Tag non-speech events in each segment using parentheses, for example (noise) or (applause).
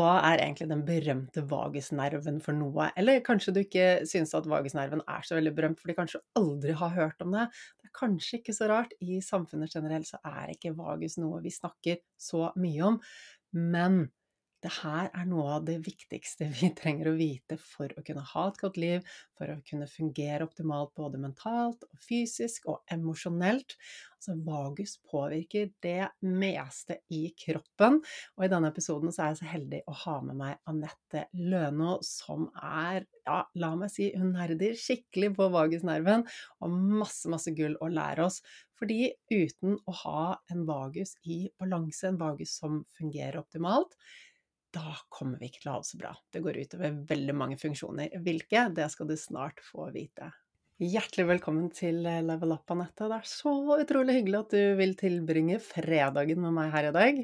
Hva er egentlig den berømte vagusnerven for noe? Eller kanskje du ikke synes at vagusnerven er så veldig berømt fordi kanskje aldri har hørt om det. Det er kanskje ikke så rart. I samfunnet generelt så er ikke vagus noe vi snakker så mye om. Men det her er noe av det viktigste vi (laughs) trenger å vite for å kunne ha et godt liv, for å kunne fungere optimalt både mentalt og fysisk og emosjonelt. Altså vagus påvirker det meste i kroppen, og i denne episoden så er jeg så heldig å ha med meg Anette Løno, som er, ja, la meg si, hun nerder skikkelig på vagusnerven, og masse, masse gull å lære oss. Fordi uten å ha en vagus i balanse, en vagus som fungerer optimalt, da kommer vi ikke til å ha det så bra. Det går utover veldig mange funksjoner. Hvilke? Det skal du snart få vite. Hjertelig velkommen til eh, Level Up, Anette. Det er så utrolig hyggelig at du vil tilbringe fredagen med meg her i dag.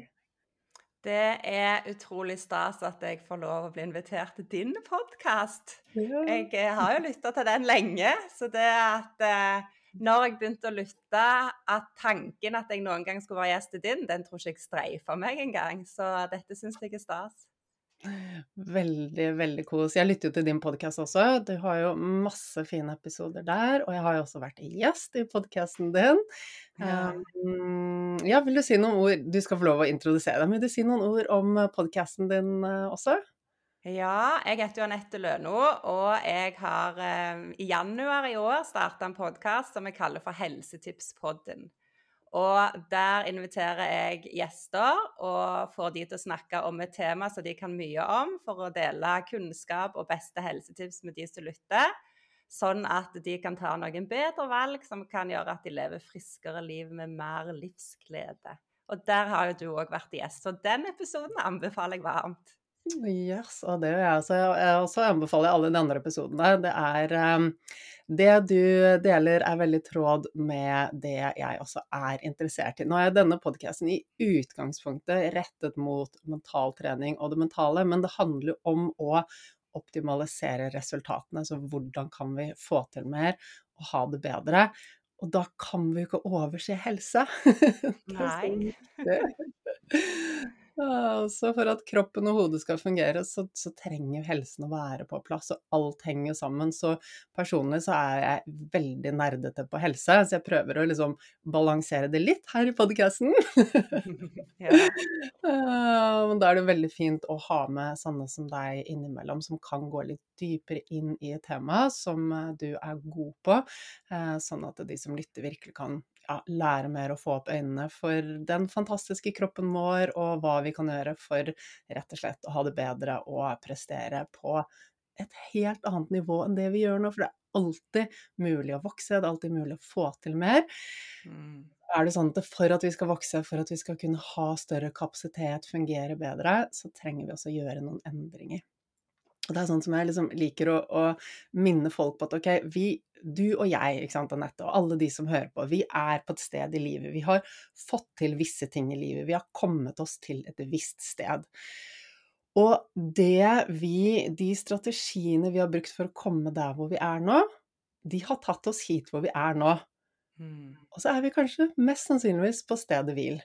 Det er utrolig stas at jeg får lov å bli invitert til din podkast. Ja. Jeg eh, har jo lytta til den lenge, så det at eh, når jeg begynte å lytte, at tanken at jeg noen gang skulle være gjesten din, den tror ikke jeg streifa meg engang. Så dette syns jeg er stas. Veldig, veldig kos. Jeg lytter jo til din podkast også. Du har jo masse fine episoder der. Og jeg har jo også vært gjest i podkasten din. Ja. Um, ja, vil du si noen ord Du skal få lov å introdusere deg, men vil du si noen ord om podkasten din uh, også? Ja, jeg heter jo Anette Løno, og jeg har eh, i januar i år starta en podkast som jeg kaller for Helsetipspodden. Og der inviterer jeg gjester og får de til å snakke om et tema som de kan mye om, for å dele kunnskap og beste helsetips med de som lytter. Sånn at de kan ta noen bedre valg som kan gjøre at de lever friskere liv med mer livsglede. Og der har jo du òg vært gjest, så den episoden anbefaler jeg varmt. Yes, og det gjør jeg også. Jeg også anbefaler alle de andre episodene. Det er um, Det du deler er veldig tråd med det jeg også er interessert i. Nå er denne podkasten i utgangspunktet rettet mot mentaltrening og det mentale, men det handler jo om å optimalisere resultatene. Så hvordan kan vi få til mer og ha det bedre? Og da kan vi jo ikke overse helse. (laughs) Nei. (laughs) (laughs) Så for at kroppen og hodet skal fungere, så, så, trenger helsen å være på plass, og alt henger sammen. Så personlig så er jeg veldig nerdete på helse, så jeg prøver å liksom balansere det litt her i podkasten. (laughs) (laughs) da er det veldig fint å ha med sånne som deg innimellom, som kan gå litt dypere inn i et tema som eh, du er god på, eh, sånn at de som lytter, virkelig kan ja, lære mer og få opp øynene for den fantastiske kroppen vår, og hva vi kan gjøre for rett og slett å ha det bedre og prestere på et helt annet nivå enn det vi gjør nå. For det er alltid mulig å vokse, det er alltid mulig å få til mer. Mm. Er det sånn at for at vi skal vokse, for at vi skal kunne ha større kapasitet, fungere bedre, så trenger vi også gjøre noen endringer. Og det er sånn som jeg liksom liker å, å, minne folk på at ok, vi, du og jeg, ikke sant, Anette, og alle de som hører på, vi er på et sted i livet. Vi har fått til visse ting i livet. Vi har kommet oss til et visst sted. Og det vi, de strategiene vi har brukt for å komme der hvor vi er nå, de har tatt oss hit hvor vi er nå. Mm. Og så er vi kanskje mest sannsynligvis på stedet hvil.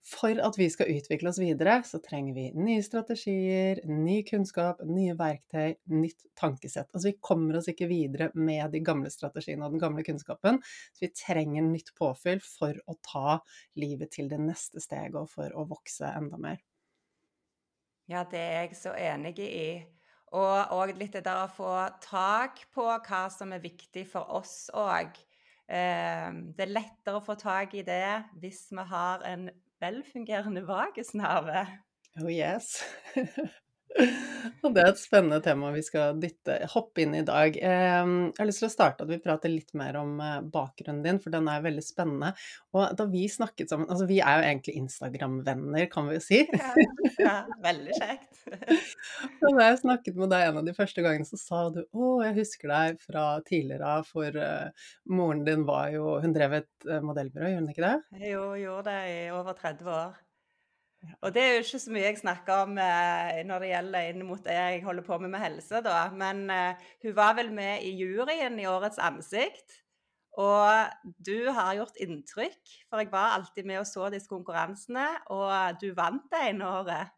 For at vi skal utvikle oss videre, så trenger vi nye strategier, ny kunnskap, nye verktøy, nytt tankesett. Altså vi kommer oss ikke videre med de gamle strategiene og den gamle kunnskapen. Så vi trenger nytt påfyll for å ta livet til det neste steget og for å vokse enda mer. Ja, det er jeg så enig i. Og, òg litt det der å få tak på hva som er viktig for oss òg. Eh, det er lettere å få tak i det hvis vi har en velfungerende vagusnerve. Oh yes. (laughs) (laughs) Og det er et spennende tema vi skal dytte, hoppe inn i i dag. Jeg har lyst til å starte at vi prater litt mer om eh, bakgrunnen din, for den er veldig spennende. Og da vi snakket sammen Altså vi er jo egentlig Instagram-venner, kan vi jo si. Ja, ja veldig kjekt. (laughs) Og da jeg snakket med deg en av de første gangene, så sa du å, jeg husker deg fra tidligere av, for uh, moren din var jo Hun drev et uh, modellbyrå, gjorde hun ikke det? Jo, gjorde det i over 30 år. Og det er jo ikke så mye jeg snakker om eh, når det gjelder inn mot det jeg holder på med med helse, da. Men eh, hun var vel med i juryen i Årets ansikt. Og du har gjort inntrykk, for jeg var alltid med og så disse konkurransene, og du vant det ene året.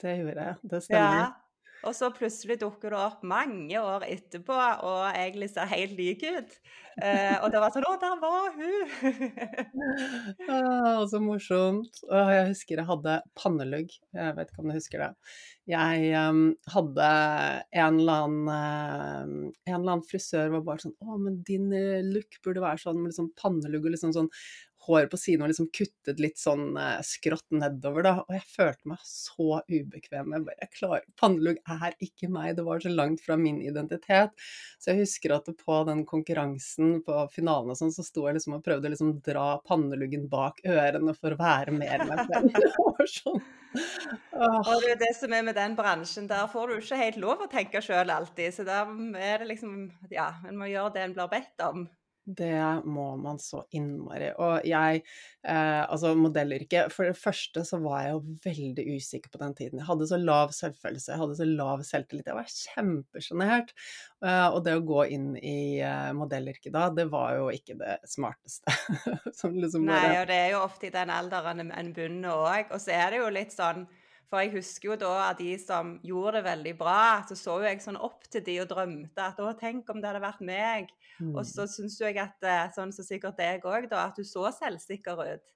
Det gjorde jeg, det stemmer. Ja. Og så plutselig dukker det opp mange år etterpå og egentlig ser helt lik ut. Eh, og det var sånn Å, der var hun! (laughs) ah, så morsomt. Ah, jeg husker jeg hadde pannelugg. Jeg vet ikke om du husker det. Jeg um, hadde en eller, annen, um, en eller annen frisør var bare sånn Å, men din uh, look burde være sånn med liksom pannelugg og liksom sånn håret på siden var liksom kuttet litt sånn eh, skrått nedover, da. Og jeg følte meg så ubekvem. Jeg bare, klarer Pannelugg er ikke meg. Det var så langt fra min identitet. Så jeg husker at på den konkurransen på finalen og sånn, så sto jeg liksom og prøvde å liksom dra panneluggen bak ørene for å være mer meg selv. (laughs) Sånn. Og det er det som er med den bransjen, der får du ikke helt lov å tenke sjøl alltid. Så der er det liksom Ja, en må gjøre det en blir bedt om. Det må man så innmari. Og jeg, eh, altså modellyrket For det første så var jeg jo veldig usikker på den tiden. Jeg hadde så lav selvfølelse, jeg hadde så lav selvtillit. Jeg var kjempesjenert. Eh, og det å gå inn i eh, modellyrket da, det var jo ikke det smarteste. (laughs) liksom Nei, og det er jo ofte i den alderen en bunner òg. Og så er det jo litt sånn for jeg husker jo da at de som gjorde det veldig bra, så så jo jeg sånn opp til de og drømte at å, tenk om det hadde vært meg. Mm. Og så syns jo jeg at, eh, sånn som så sikkert deg òg, da, at du så selvsikker ut.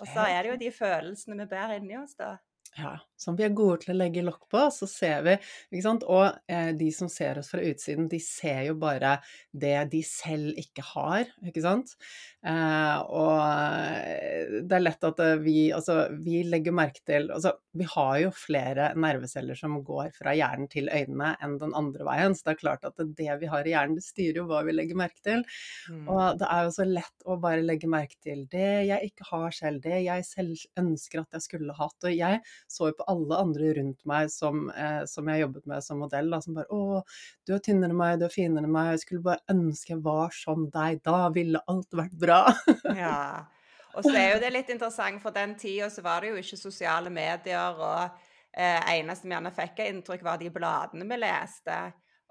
Og så er det jo de følelsene vi bærer inni oss, da ja, som vi er gode til å legge lokk på, så ser vi ikke sant? Og eh, de som ser oss fra utsiden, de ser jo bare det de selv ikke har, ikke sant. Eh, og eh, det er lett at eh, vi Altså, vi legger merke til Altså, vi har jo flere nerveceller som går fra hjernen til øynene enn den andre veien, så det er klart at det vi har i hjernen, det styrer jo hva vi legger merke til. Mm. Og det er jo så lett å bare legge merke til det jeg ikke har selv, det jeg selv ønsker at jeg skulle hatt. Og jeg så jo på alle andre rundt meg som, eh, som jeg jobbet med som modell, da, som bare 'Å, du er tynnere enn meg, du er finere enn meg, jeg skulle bare ønske jeg var som deg, da ville alt vært bra'. ja. Og så er jo det litt interessant, for den tida så var det jo ikke sosiale medier, og eh, eneste vi gjerne fikk av inntrykk, var de bladene vi leste.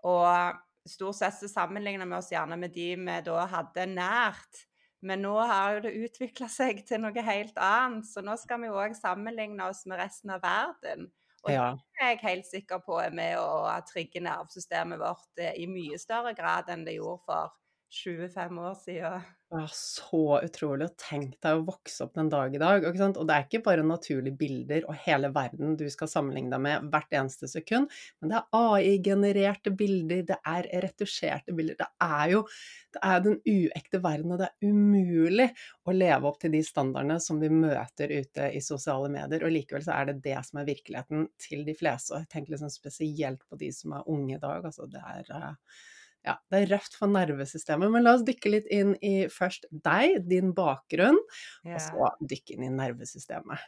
Og stort sett så sammenligna vi oss gjerne med de vi da hadde nært. Men nå har jo det utvikla seg til noe helt annet, så nå skal vi jo òg sammenligne oss med resten av verden. Og ja. det er jeg helt sikker på er med å trigge nervesystemet vårt eh, i mye større grad enn det gjorde for 25 år siden. Ja, så utrolig. å tenke deg å vokse opp den dag i dag. Og det er ikke bare naturlige bilder og hele verden du skal sammenligne deg med hvert eneste sekund, men det er AI-genererte bilder, det er retusjerte bilder. Det er jo det er den uekte verden, og det er umulig å leve opp til de standardene som vi møter ute i sosiale medier. Og likevel så er det det som er virkeligheten til de fleste. Og jeg tenker liksom spesielt på de som er unge i dag. Altså det er eh, ja, det er røft for nervesystemet. Men la oss dykke litt inn i først deg, din bakgrunn, yeah. og så dykke inn i nervesystemet.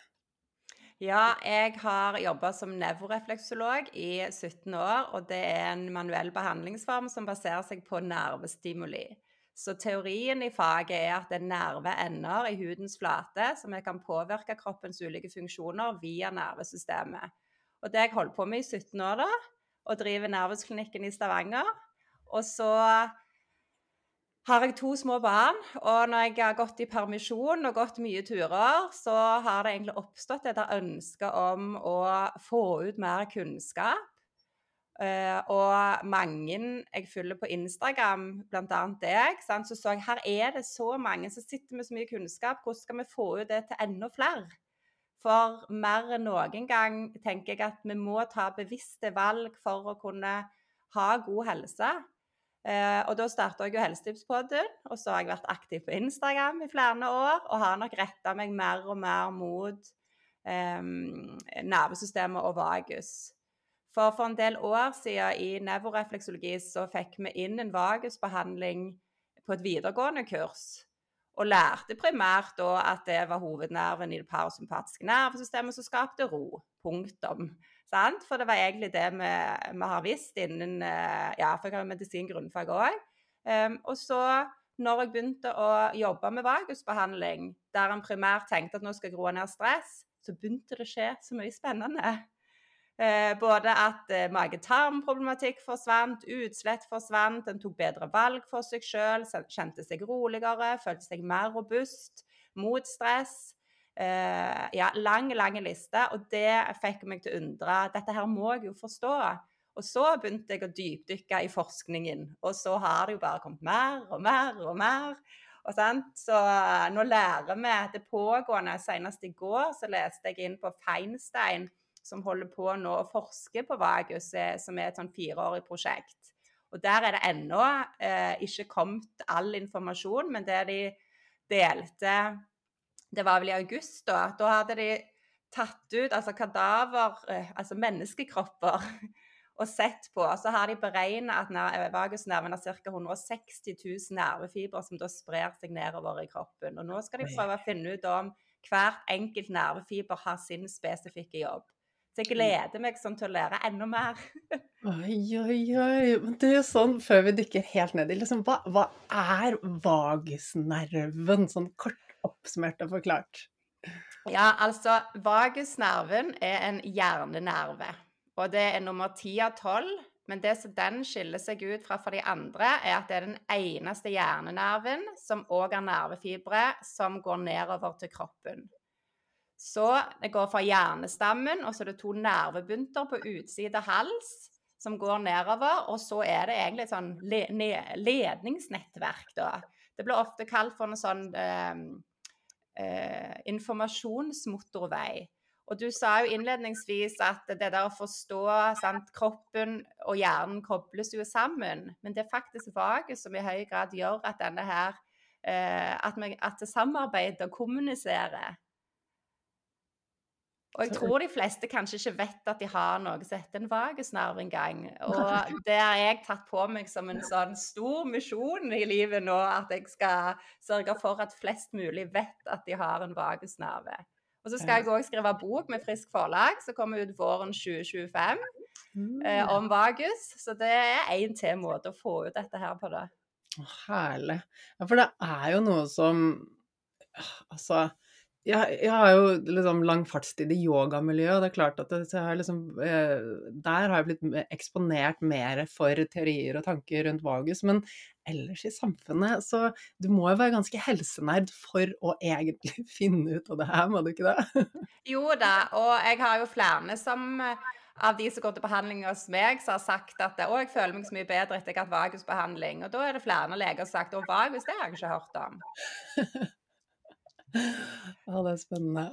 Ja, jeg har jobba som nevrorefleksolog i 17 år, og det er en manuell behandlingsform som baserer seg på nervestimuli. Så teorien i faget er at det er nerveender i hudens flate som kan påvirke kroppens ulike funksjoner via nervesystemet. Og det jeg holdt på med i 17 år, da, og driver Nervesklinikken i Stavanger, og så har jeg to små barn, og når jeg har gått i permisjon og gått mye turer, så har det egentlig oppstått et ønske om å få ut mer kunnskap. Uh, og mange jeg følger på Instagram, bl.a. deg, så så jeg her er det så mange som sitter med så mye kunnskap. Hvordan skal vi få ut det til enda flere? For mer enn noen gang tenker jeg at vi må ta bevisste valg for å kunne ha god helse. Eh, og da starta jeg jo Helsetipspodden, og så har jeg vært aktiv på Instagram i flere år, og har nok retta meg mer og mer mot eh, nervesystemet og vagus. For for en del år siden i nevrorefleksologi så fikk vi inn en vagusbehandling på et videregående kurs. Og lærte primært da at det var hovednerven i det parasympatiske nervesystemet som skapte ro. Punktum. Sant? For det var egentlig det vi, vi har visst innen eh, Ja, for jeg har medisin grunnfag òg. Um, ehm, og så, når jeg begynte å jobbe med vagusbehandling, der en primært tenkte at nå skal jeg roe ned stress, så begynte det å skje så mye spennende. Eh, både at eh, mage-tarm-problematikk forsvant, utslett forsvant, en tok bedre valg for seg sjøl, kjente seg roligere, følte seg mer robust mot stress. Eh, ja, lang, lang liste. Og det fikk meg til å undre. Dette her må jeg jo forstå. Og så begynte jeg å dypdykke i forskningen, og så har det jo bare kommet mer og mer og mer. Og så nå lærer vi det pågående. Senest i går så leste jeg inn på Feinstein som holder på nå å forske på vagus, eh, som er et sånn fireårig prosjekt. Og Der er det ennå eh, ikke kommet all informasjon, men det de delte Det var vel i august, da. Da hadde de tatt ut altså kadaver, eh, altså menneskekropper, (laughs) og sett på. Og Så har de beregna at vagusnerven har ca. 160 000 nervefibre som da sprer seg nedover i kroppen. Og nå skal de prøve å finne ut om hvert enkelt nervefiber har sin spesifikke jobb. Så jeg gleder meg sånn til å lære enda mer. (laughs) oi, oi, oi. Men det er jo sånn, før vi dykker helt ned i liksom, hva, hva er vagusnerven? Sånn kort oppsummert og forklart. Ja, altså Vagusnerven er en hjernenerve. Og det er nummer ti av tolv. Men det som den skiller seg ut fra for de andre, er at det er den eneste hjernenerven som òg har nervefibre som går nedover til kroppen. Så det går fra hjernestammen, og så er det to nervebunter på utside hals som går nedover. Og så er det egentlig et sånn le ledningsnettverk, da. Det blir ofte kalt for noe sånn eh, eh, informasjonsmotorvei. Og du sa jo innledningsvis at det der å forstå sant, kroppen og hjernen kobles jo sammen. Men det er faktisk vaget som i høy grad gjør at denne her eh, at, vi, at det samarbeider og kommuniserer. Og jeg tror de fleste kanskje ikke vet at de har noe som heter en vagusnerve engang. Og (laughs) det har jeg tatt på meg som en sånn stor misjon i livet nå, at jeg skal sørge for at flest mulig vet at de har en vagusnerve. Og så skal jeg òg skrive bok med Frisk forlag, som kommer ut våren 2025, eh, om vagus. Så det er én til måte å få ut dette her på det. Herlig. Ja, for det er jo noe som Altså jeg, jeg, har jo liksom lang fartstid i yogamiljøet, og det er klart at det, har liksom, eh, der har jeg blitt eksponert mer for teorier og tanker rundt vagus. Men ellers i samfunnet, så du må jo være ganske helsenerd for å egentlig (laughs) finne ut av det her, må du ikke det? jo da, og jeg har jo flere som av de som går til behandling hos meg, som har sagt at å, jeg føler meg så mye bedre etter jeg har hatt vagusbehandling. Og da er det flere leger som har sagt at vagus, det har jeg ikke hørt om. (laughs) Ja, det er spennende.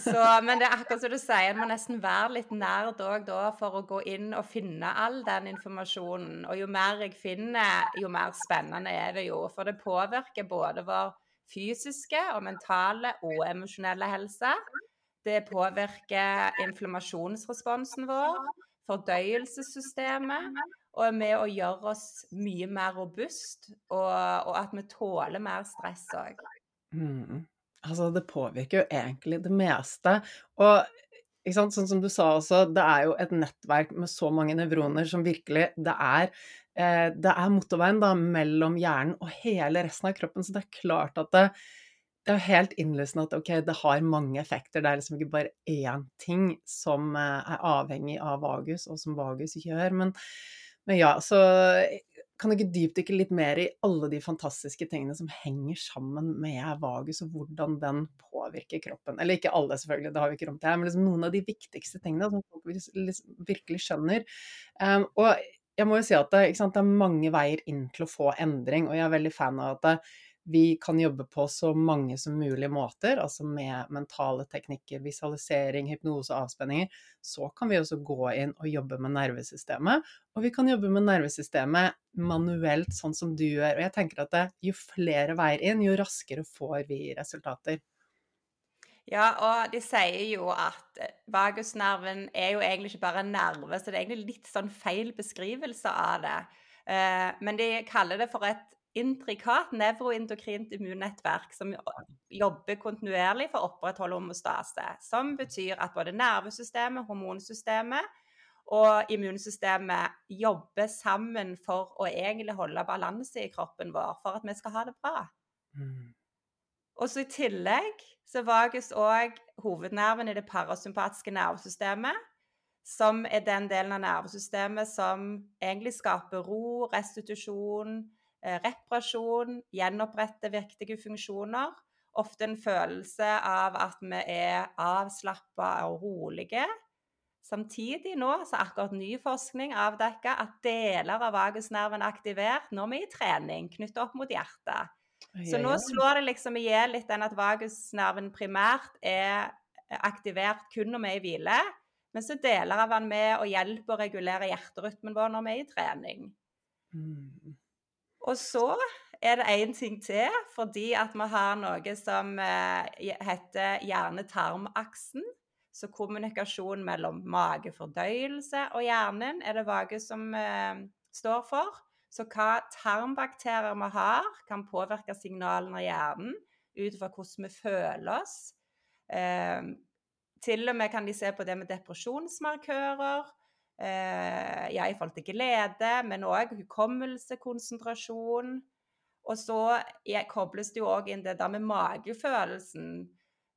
så, men det er akkurat som du sier, en må nesten være litt nerd òg da for å gå inn og finne all den informasjonen. Og jo mer jeg finner, jo mer spennende er det jo. For det påvirker både vår fysiske og mentale og emosjonelle helse. Det påvirker inflammasjonsresponsen vår, fordøyelsessystemet, og er med å gjøre oss mye mer robust, og, og at vi tåler mer stress òg. Mm. Altså, det påvirker jo egentlig det meste. Og sånn som du sa også, det er jo et nettverk med så mange nevroner som virkelig Det er, eh, det er motorveien da, mellom hjernen og hele resten av kroppen, så det er klart at det, det er helt innlysende at ok, det har mange effekter. Det er liksom ikke bare én ting som eh, er avhengig av vagus, og som vagus gjør. Men, men ja, så kan ikke dypdykke litt mer i alle de fantastiske tingene som henger sammen med vagus, og hvordan den påvirker kroppen? Eller ikke alle, selvfølgelig, det har vi ikke rom til her, men liksom noen av de viktigste tingene som folk virkelig skjønner. Um, og jeg må jo si at det, det, er mange veier inn til å få endring, og jeg er veldig fan av at det, vi kan jobbe på så mange som mulig måter, altså med mentale teknikker, visualisering, hypnose avspenninger. Så kan vi også gå inn og jobbe med nervesystemet. Og vi kan jobbe med nervesystemet manuelt, sånn som du gjør. Og jeg tenker at det, jo flere veier inn, jo raskere får vi resultater. Ja, og de sier jo at eh, vagusnerven er jo egentlig ikke bare en nerve, så det er egentlig litt sånn feil beskrivelse av det. Eh, men de kaller det for et intrikat nevroindokrint immunnettverk som jobber kontinuerlig for å opprettholde homostase. Som betyr at både nervesystemet, hormonsystemet og immunsystemet jobber sammen for å egentlig holde balanse i kroppen vår, for at vi skal ha det bra. Mm. Og så I tillegg så vages òg hovednerven i det parasympatiske nervesystemet, som er den delen av nervesystemet som egentlig skaper ro, restitusjon, reparasjon, gjenopprette viktige funksjoner. Ofte en følelse av at vi er avslappa og rolige. Samtidig nå så akkurat ny forskning avdekka at deler av vagusnerven er aktivert når vi er i trening knyttet opp mot hjertet. Så nå slår det liksom i hjel litt den at vagusnerven primært er aktivert kun når vi er i hvile, men så deler av den med å hjelpe å regulere hjerterytmen vår når vi er i trening. Mm. Og så er det én ting til, fordi at vi har noe som eh, heter hjerne-tarm-aksen. Så kommunikasjon mellom magefordøyelse og hjernen er det vage som eh, står for. Så hva tarmbakterier vi har, kan påvirke signalene i hjernen ut fra hvordan vi føler oss. Eh, til og med kan de se på det med depresjonsmarkører. Eh, ja, i forhold til glede, men òg hukommelse, konsentrasjon. Og så kobles det jo òg inn det der med magefølelsen.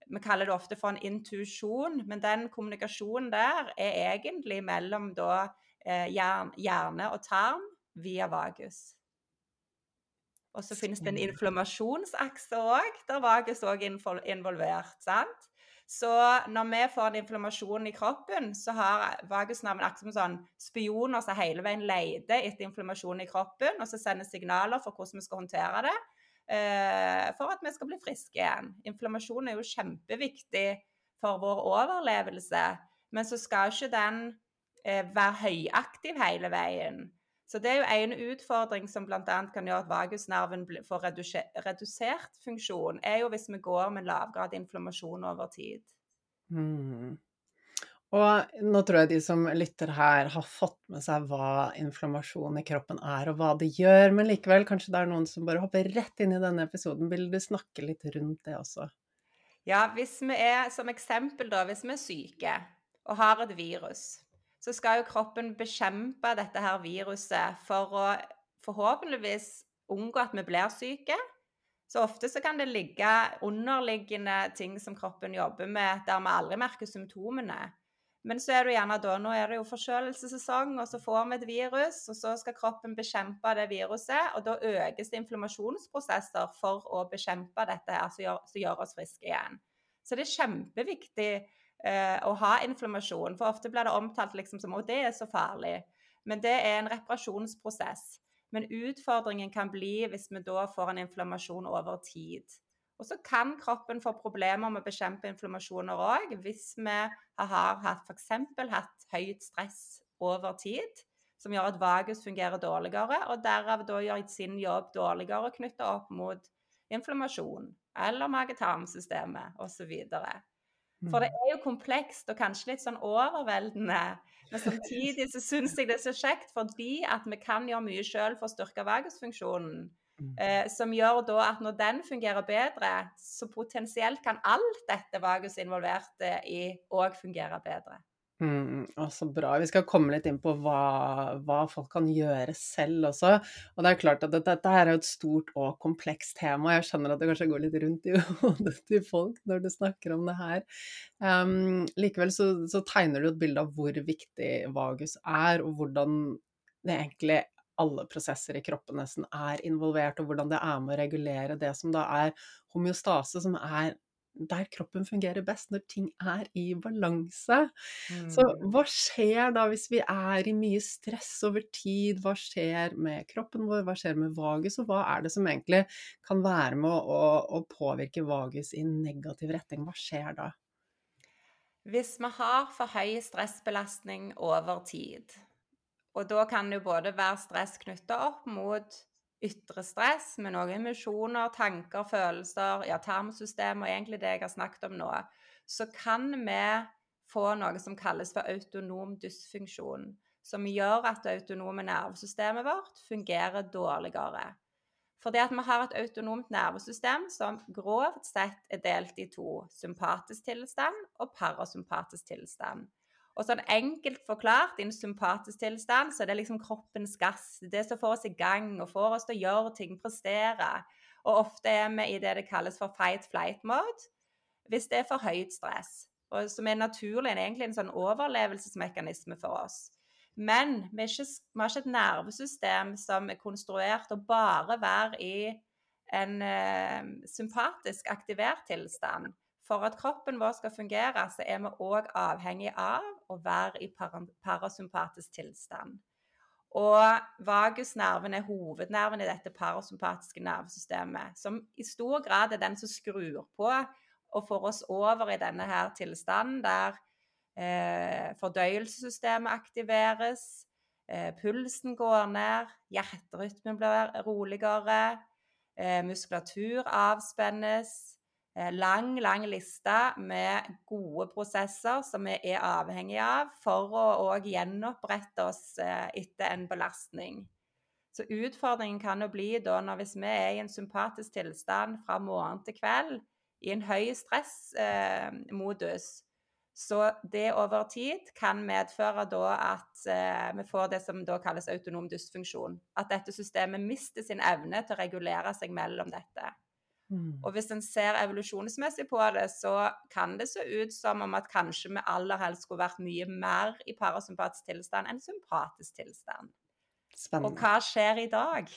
Vi kaller det ofte for en intuisjon, men den kommunikasjonen der er egentlig mellom da eh, hjerne og tarm via vagus. Og så finnes det en inflammasjonsakse òg, der vagus òg er involvert. sant? Så når vi får en inflammasjon i kroppen, så har vagusnerven akkurat som sånn spioner som hele veien leter etter inflammasjon i kroppen, og så sender signaler for hvordan vi skal håndtere det, eh, for at vi skal bli friske igjen. Inflammasjon er jo kjempeviktig for vår overlevelse, men så skal ikke den eh, være høyaktiv hele veien. Så det er jo en utfordring som bl.a. kan gjøre at vagusnerven får redusert funksjon, er jo hvis vi går med lavgrad inflammasjon over tid. Mm. Og nå tror jeg de som lytter her har fått med seg hva inflammasjon i kroppen er, og hva det gjør, men likevel, kanskje det er noen som bare hopper rett inn i denne episoden. Vil du snakke litt rundt det også? Ja, hvis vi er som eksempel, da, hvis vi er syke og har et virus, så skal jo kroppen bekjempe dette her viruset for å forhåpentligvis unngå at vi blir syke. Så ofte så kan det ligge underliggende ting som kroppen jobber med, der vi aldri merker symptomene. Men så er det gjerne da, nå er det jo forkjølelsessesong, og så får vi et virus, og så skal kroppen bekjempe det viruset, og da økes det inflammasjonsprosesser for å bekjempe dette her, som gjør, som gjør oss friske igjen. Så det er kjempeviktig eh, å ha inflammasjon. For ofte blir det omtalt liksom som at det er så farlig. Men det er en reparasjonsprosess. Men utfordringen kan bli hvis vi da får en inflammasjon over tid. Og så kan kroppen få problemer med å bekjempe inflammasjoner òg, hvis vi har hatt f.eks. hatt høyt stress over tid, som gjør at vagus fungerer dårligere, og derav da gjør sin jobb dårligere knytta opp mot inflammasjon eller mage-tarm-systemet osv. For det mm. er jo komplekst og kanskje litt sånn overveldende. Men samtidig så syns jeg det er så kjekt fordi at vi kan gjøre mye sjøl for å styrke vagusfunksjonen. Mm. Eh, som gjør da at når den fungerer bedre, så potensielt kan alt dette vagus involverte i òg fungere bedre. Mm, så bra. Vi skal komme litt inn på hva, hva, folk kan gjøre selv også. Og det er klart at dette, dette er et stort og komplekst tema. Jeg skjønner at det kanskje går litt rundt i (laughs) hodet til folk når du snakker om det her. Um, likevel så, så, tegner du et bilde av hvor viktig vagus er, og hvordan det egentlig alle prosesser i kroppen nesten er involvert, og hvordan det er med å regulere det som da er homeostase, som er der kroppen fungerer best, når ting er i balanse. Mm. Så hva skjer da hvis vi er i mye stress over tid? Hva skjer med kroppen vår, hva skjer med vagus, og hva er det som egentlig kan være med å, å påvirke vagus i negativ retning? Hva skjer da? Hvis vi har for høy stressbelastning over tid, og da kan det både være stress knytta opp mot ytre stress, med noen emisjoner, tanker, følelser, ja, tarmsystem og egentlig det jeg har snakket om nå, så kan vi få noe som kalles for autonom dysfunksjon. Som gjør at det autonome nervesystemet vårt fungerer dårligere. Fordi at vi har et autonomt nervesystem som grovt sett er delt i to. Sympatisk tilstand og parasympatisk tilstand. Og sånn enkelt forklart, i en sympatisk tilstand, så er det liksom kroppens gass. Det som får oss i gang og får oss til å gjøre ting, prestere. Og ofte er vi i det det kalles for fight-flight mode hvis det er for høyt stress. Og som er naturlig, egentlig en sånn overlevelsesmekanisme for oss. Men vi, ikke, har ikke et nervesystem som er konstruert å bare være i en eh, sympatisk aktivert tilstand. For at kroppen vår skal fungere, så er vi òg avhengig av å være i parasympatisk tilstand. Og vagusnerven er hovednerven i dette parasympatiske nervesystemet, som i stor grad er den som skrur på og får oss over i denne her tilstanden der eh, fordøyelsessystemet aktiveres, eh, pulsen går ned, hjerterytmen blir roligere, eh, muskulatur avspennes, lang, lang liste med gode prosesser som vi er avhengige av for å òg gjenopprette oss eh, etter en belastning. Så utfordringen kan jo bli da når hvis vi er i en sympatisk tilstand fra morgen til kveld, i en høy stressmodus, eh, så det over tid kan medføre da at eh, vi får det som da kalles autonom dysfunksjon. At dette systemet mister sin evne til å regulere seg mellom dette. Mm. Og hvis en ser evolusjonsmessig på det, så kan det se ut som om at kanskje vi aller helst skulle vært mye mer i parasympatisk tilstand enn sympatisk tilstand. Spennende. Og hva skjer i dag?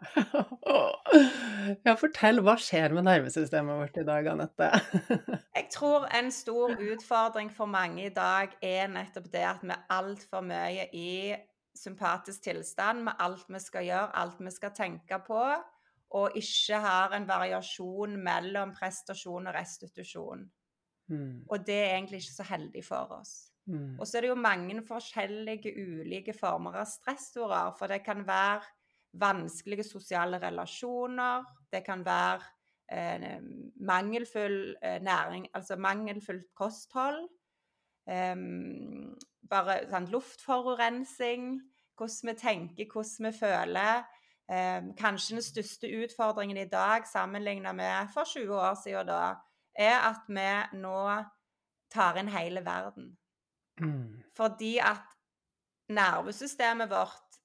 (laughs) ja, fortell. Hva skjer med nervesystemet vårt i dag, Anette? (laughs) jeg tror en stor utfordring for mange i dag er nettopp det at vi er altfor mye i sympatisk tilstand med alt vi skal gjøre, alt vi skal tenke på og ikke har en variasjon mellom prestasjon og restitusjon. Mm. Og det er egentlig ikke så heldig for oss. Mm. Og så er det jo mange forskjellige ulike former av stressorer, for det kan være vanskelige sosiale relasjoner, det kan være eh, mangelfull eh, næring, altså mangelfullt kosthold, eh, bare sånn, luftforurensning, hvordan vi tenker, hvordan vi føler. Eh, kanskje den største utfordringen i dag sammenlignet med for 20 år siden da, er at vi nå tar inn hele verden. Mm. Fordi at nervesystemet vårt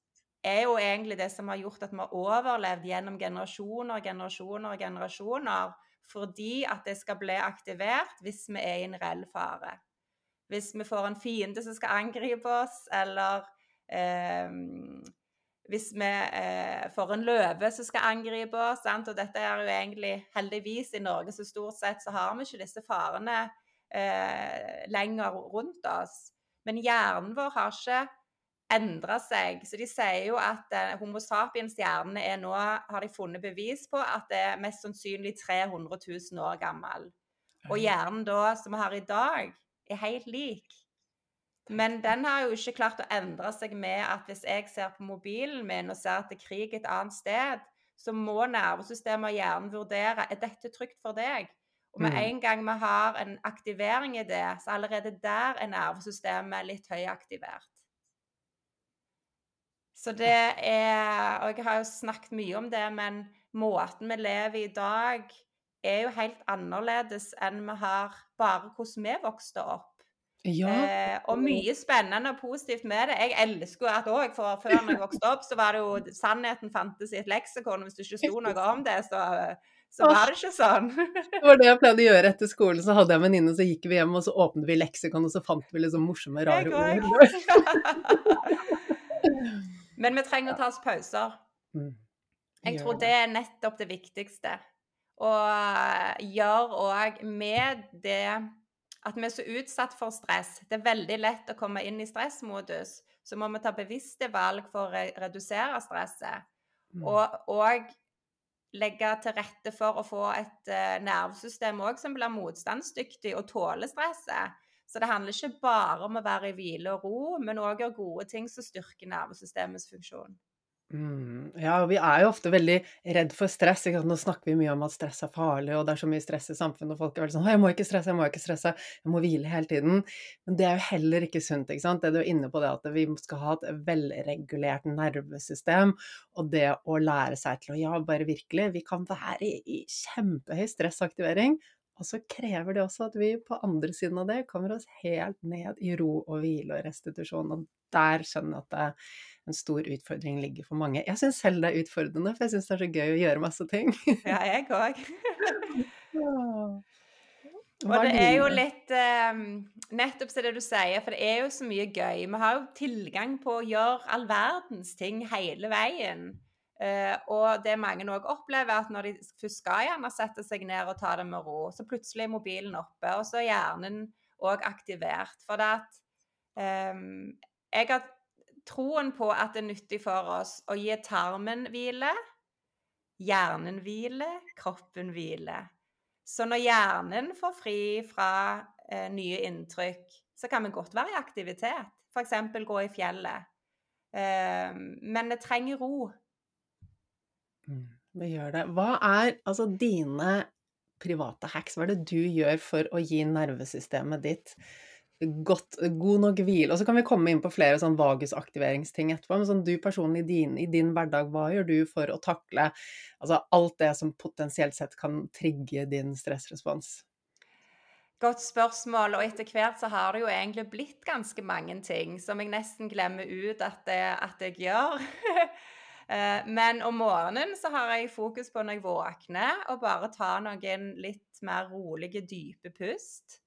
er jo egentlig det som har gjort at vi har overlevd gjennom generasjoner og generasjoner og generasjoner. Fordi at det skal bli aktivert hvis vi er i en reell fare. Hvis vi får en fiende som skal angripe oss, eller eh, hvis vi eh, får en løve som skal angripe oss. Sant? Og dette er jo egentlig heldigvis i Norge, så stort sett så har vi ikke disse farene eh, lenger rundt oss. Men hjernen vår har ikke endra seg. Så de sier jo at eh, Homo sapiens-hjernen er nå, har de funnet bevis på, at det er mest sannsynlig 300 000 år gammel. Og hjernen da, som vi har i dag, er helt lik. Men den har jo ikke klart å endre seg med at hvis jeg ser på mobilen min og ser at det er krig et annet sted, så må nervesystemet og hjernen vurdere er dette trygt for deg. Og med mm. en gang vi har en aktivering i det, så allerede der er nervesystemet litt høyaktivert. Så det er Og jeg har jo snakket mye om det, men måten vi lever i i dag, er jo helt annerledes enn vi har bare hvordan vi vokste opp. Ja. Eh, og mye spennende og positivt med det. Jeg elsker at òg, for før jeg vokste opp, så var det jo Sannheten fantes i et leksikon. Hvis det ikke sto noe om det, så, så var det ikke sånn. det var det jeg pleide å gjøre etter skolen. Så hadde jeg en venninne, så gikk vi hjem, og så åpnet vi leksikon, og så fant vi liksom morsomme, rare ord. (laughs) Men vi trenger å ta oss pauser. Mm. Jeg tror det er nettopp det viktigste. Og gjør òg med det at vi er så utsatt for stress. Det er veldig lett å komme inn i stressmodus. Så må vi ta bevisste valg for å redusere stresset. Mm. Og, og, legge til rette for å få et uh, nervesystem òg som blir motstandsdyktig og tåler stresset. Så det handler ikke bare om å være i hvile og ro, men òg gjøre gode ting som styrker nervesystemets funksjon. Mm, ja, vi er jo ofte veldig redd for stress. Nå snakker vi mye om at stress er farlig, og det er så mye stress i samfunnet, og folk er veldig sånn 'Jeg må ikke stresse, jeg må ikke stresse, jeg må hvile hele tiden'. Men det er jo heller ikke sunt, ikke sant. Det du er inne på, det at vi skal ha et velregulert nervesystem, og det å lære seg til å ja, bare virkelig Vi kan være i kjempehøy stressaktivering, og så krever det også at vi på andre siden av det kommer oss helt ned i ro og hvile og restitusjon, og der skjønner jeg at det en stor utfordring ligger for mange. Jeg syns selv det er utfordrende, for jeg syns det er så gøy å gjøre masse ting. ja, jeg òg. (laughs) Og det er jo litt um, Nettopp så det du sier, for det er jo så mye gøy. Vi har jo tilgang på å gjøre all verdens ting hele veien. Uh, og det mange òg opplever, at når de først skal gjerne sette seg ned og ta det med ro, så plutselig er mobilen oppe, og så er hjernen òg aktivert. For det at um, jeg har troen på at det er nyttig for oss å gi tarmen hvile, hjernen hvile, kroppen hvile. Så når hjernen får fri fra eh, nye inntrykk, så kan vi godt være i aktivitet. F.eks. gå i fjellet. Eh, men det trenger ro. Mm, vi gjør det. Hva er altså dine private hacks? Hva er det du gjør for å gi nervesystemet ditt godt, god nok hvile. Og så kan vi komme inn på flere sånn vagusaktiveringsting etterpå. Men sånn du personlig din, i din, hverdag, hva gjør du for å takle altså alt det som potensielt sett kan trigge din stressrespons? Godt spørsmål, og etter hvert så har det jo egentlig blitt ganske mange ting som jeg nesten glemmer ut at, det, at jeg gjør. (laughs) Eh, men om morgenen så har jeg fokus på når jeg våkner, og bare ta noen litt mer rolige, dype pust.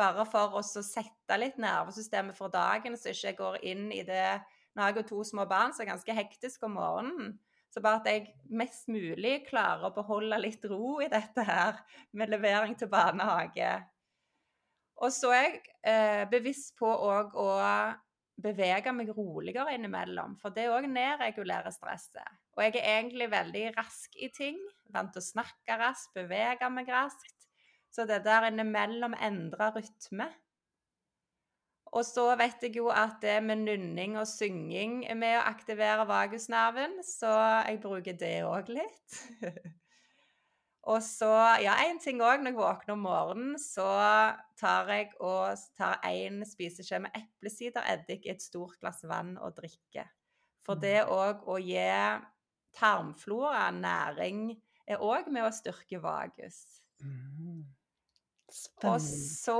Bare for å sette litt nervesystemet for dagen, så ikke jeg går inn i det Nå har jeg jo to små barn så er ganske hektisk om morgenen. Så bare at jeg mest mulig klarer å beholde litt ro i dette her med levering til barnehage. Og så er jeg eh, bevisst på òg å bevege meg roligere innimellom, for det òg nedregulerer stresset. Og jeg er egentlig veldig rask i ting. Vant til å snakke raskt, bevege meg raskt. Så det der innimellom endrer rytme. Og så vet jeg jo at det med nynning og synging er med å aktivere vagusnerven, så jeg bruker det òg litt. (laughs) og så, ja, en ting òg, når jeg våkner om morgenen, så tar jeg og tar én spiseskje med eplesidereddik i et stort glass vann og drikker. For det òg mm. å gi tarmflora næring er òg med å styrke vagus. Mm. Og så,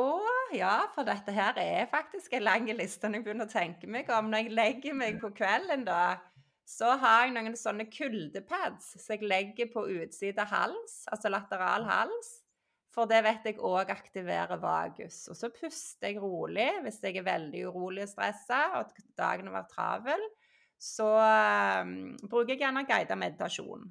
ja, for dette her er faktisk en lang liste når jeg begynner å tenke meg om. Når jeg legger meg på kvelden, da, så har jeg noen sånne kuldepads som jeg legger på utsida hals, altså lateral hals. For det vet jeg òg aktiverer vagus. Og så puster jeg rolig hvis jeg er veldig urolig og stressa og dagen har vært travel. Så um, bruker jeg gjerne guidet meditasjon.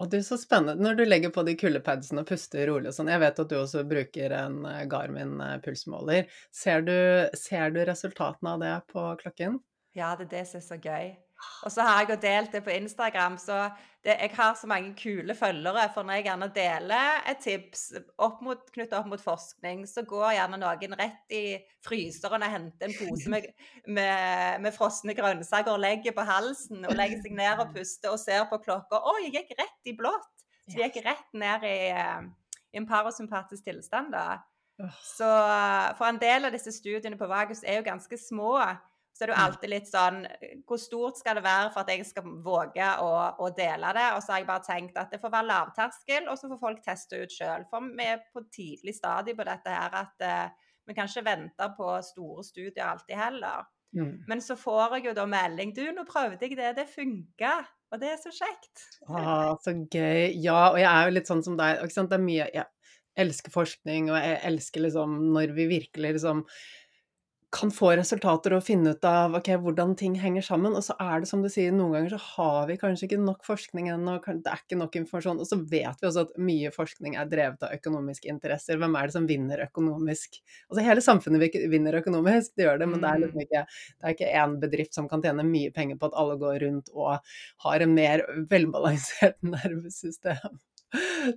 Og er så spennende når du legger på de kuldepadsene og puster rolig og sånn. Jeg vet at du også bruker en eh, Garmin eh, pulsmåler. Ser du, ser du resultatene av det på klokken? Ja, det er det som er så gøy. Og så har jeg jo delt det på Instagram, så det, jeg har så mange kule følgere. For når jeg gjerne deler et tips opp mot, knyttet opp mot forskning, så går gjerne noen rett i fryseren og henter en pose med, med, med frosne grønnsaker og legger på halsen og legger seg ned og puster og ser på klokka. Å, jeg gikk rett i blått! Så jeg gikk rett ned i, eh, i en parasympatisk tilstand, da. Så for en del av disse studiene på Vagus er jo ganske små så er det jo mm. alltid litt sånn Hvor stort skal det være for at jeg skal våge å, å dele det? Og så har jeg bare tenkt at det får være lavterskel, og så får folk teste ut sjøl. For vi er på tidlig stadie på dette her at uh, vi kan ikke vente på store studier alltid heller. Mm. Men så får jeg jo da melding Du, nå prøvde jeg det, det funka. Og det er så kjekt. Ah, så gøy. Ja, og jeg er jo litt sånn som deg. Det er mye Jeg elsker forskning, og jeg elsker liksom når vi virkelig liksom kan få resultater og finne ut av okay, hvordan ting henger sammen. Og så er det som du sier, noen ganger så har vi kanskje ikke nok forskning ennå, det er ikke nok informasjon. Og så vet vi også at mye forskning er drevet av økonomiske interesser. Hvem er det som vinner økonomisk? Altså hele samfunnet vinner økonomisk, det gjør det, men det er liksom mm. ikke det er ikke én bedrift som kan tjene mye penger på at alle går rundt og har en mer velbalansert (laughs) nervesystem.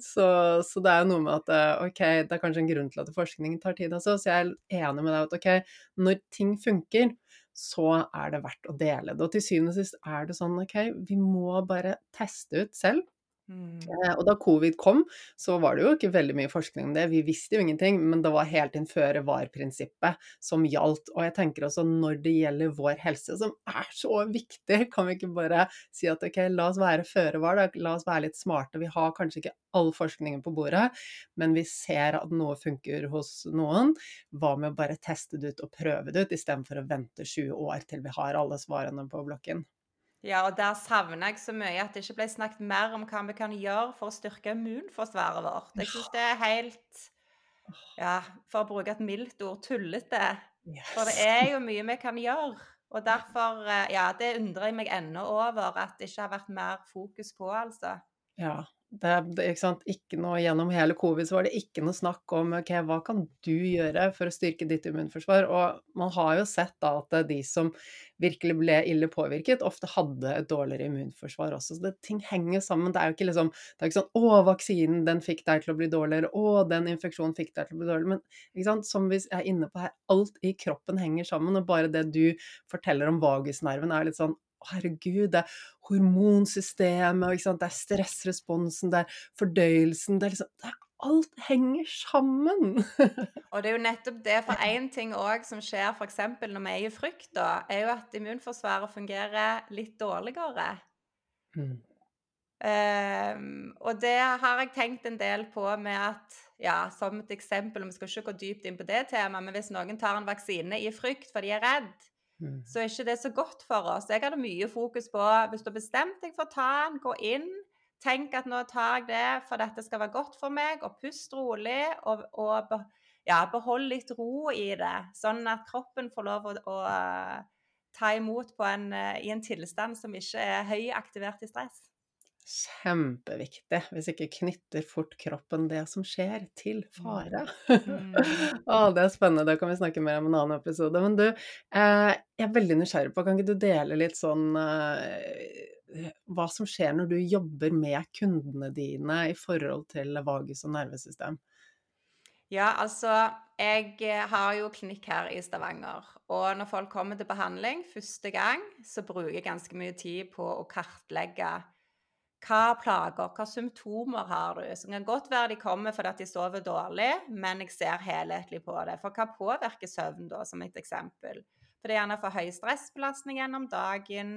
Så, så, det er jo noe med at eh, ok, det er kanskje en grunn til at forskningen tar tid også, så jeg er enig med deg at ok, når ting funker, så er det verdt å dele det. Og til syvende og sist er det sånn, OK, vi må bare teste ut selv. Mm. Eh, og da covid kom, så var det jo ikke veldig mye forskning om det. Vi visste jo ingenting, men det var helt inn føre var-prinsippet som gjaldt. Og jeg tenker også når det gjelder vår helse, som er så viktig, kan vi ikke bare si at ok, la oss være føre var, da. la oss være litt smarte. Vi har kanskje ikke all forskningen på bordet, men vi ser at noe funker hos noen. Hva med å bare teste det ut og prøve det ut, istedenfor å vente 20 år til vi har alle svarene på blokken? Ja, og der savner jeg så mye at det ikke ble snakket mer om hva vi kan gjøre for å styrke immunforsvaret vårt. Jeg syns det er helt Ja, for å bruke et mildt ord, tullete. For det er jo mye vi kan gjøre. Og derfor eh, Ja, det undrer jeg meg ennå over at det ikke har vært mer fokus på, altså. Ja, det, ikke, ikke noe Gjennom hele covid så var det ikke noe snakk om ok, hva kan du gjøre for å styrke ditt immunforsvar. Og man har jo sett da at de som virkelig ble ille påvirket, ofte hadde et dårligere immunforsvar også. Så det, ting henger sammen. Det er jo ikke liksom det er ikke sånn å, vaksinen den fikk deg til å bli dårligere, å, den infeksjonen fikk deg til å bli dårligere. Men som vi er inne på her, alt i kroppen henger sammen. Og bare det du forteller om vagusnerven er litt sånn herregud, det er hormonsystemet, det er stressresponsen, det er fordøyelsen det er liksom, det er Alt henger sammen! (laughs) og det er jo nettopp det, for én ting òg som skjer f.eks. når vi er i frykt, da, er jo at immunforsvaret fungerer litt dårligere. Mm. Um, og det har jeg tenkt en del på med at ja, Som et eksempel, vi skal ikke gå dypt inn på det temaet, men hvis noen tar en vaksine i frykt for de er redd. Så er ikke det så godt for oss. Jeg hadde mye fokus på hvis du har bestemt deg for å ta den, gå inn. Tenk at nå tar jeg det for dette skal være godt for meg, og pust rolig. Og, og ja, behold litt ro i det, sånn at kroppen får lov å, å ta imot en, i en tilstand som ikke er høyaktivert i stress. Kjempeviktig. Hvis ikke knytter fort kroppen det som skjer, til fare. Mm. (laughs) Å, det er spennende, det kan vi snakke mer om en annen episode. Men du, eh, jeg er veldig nysgjerrig på, kan ikke du dele litt sånn eh, hva som skjer når du jobber med kundene dine i forhold til vagus og nervesystem? Ja, altså Jeg har jo klinikk her i Stavanger. Og når folk kommer til behandling første gang, så bruker jeg ganske mye tid på å kartlegge hva plager, hva symptomer har du? Som kan godt være de kommer fordi de sover dårlig, men jeg ser helhetlig på det. For hva påvirker søvn, da, som et eksempel? For det er gjerne for høy stressbelastning gjennom dagen,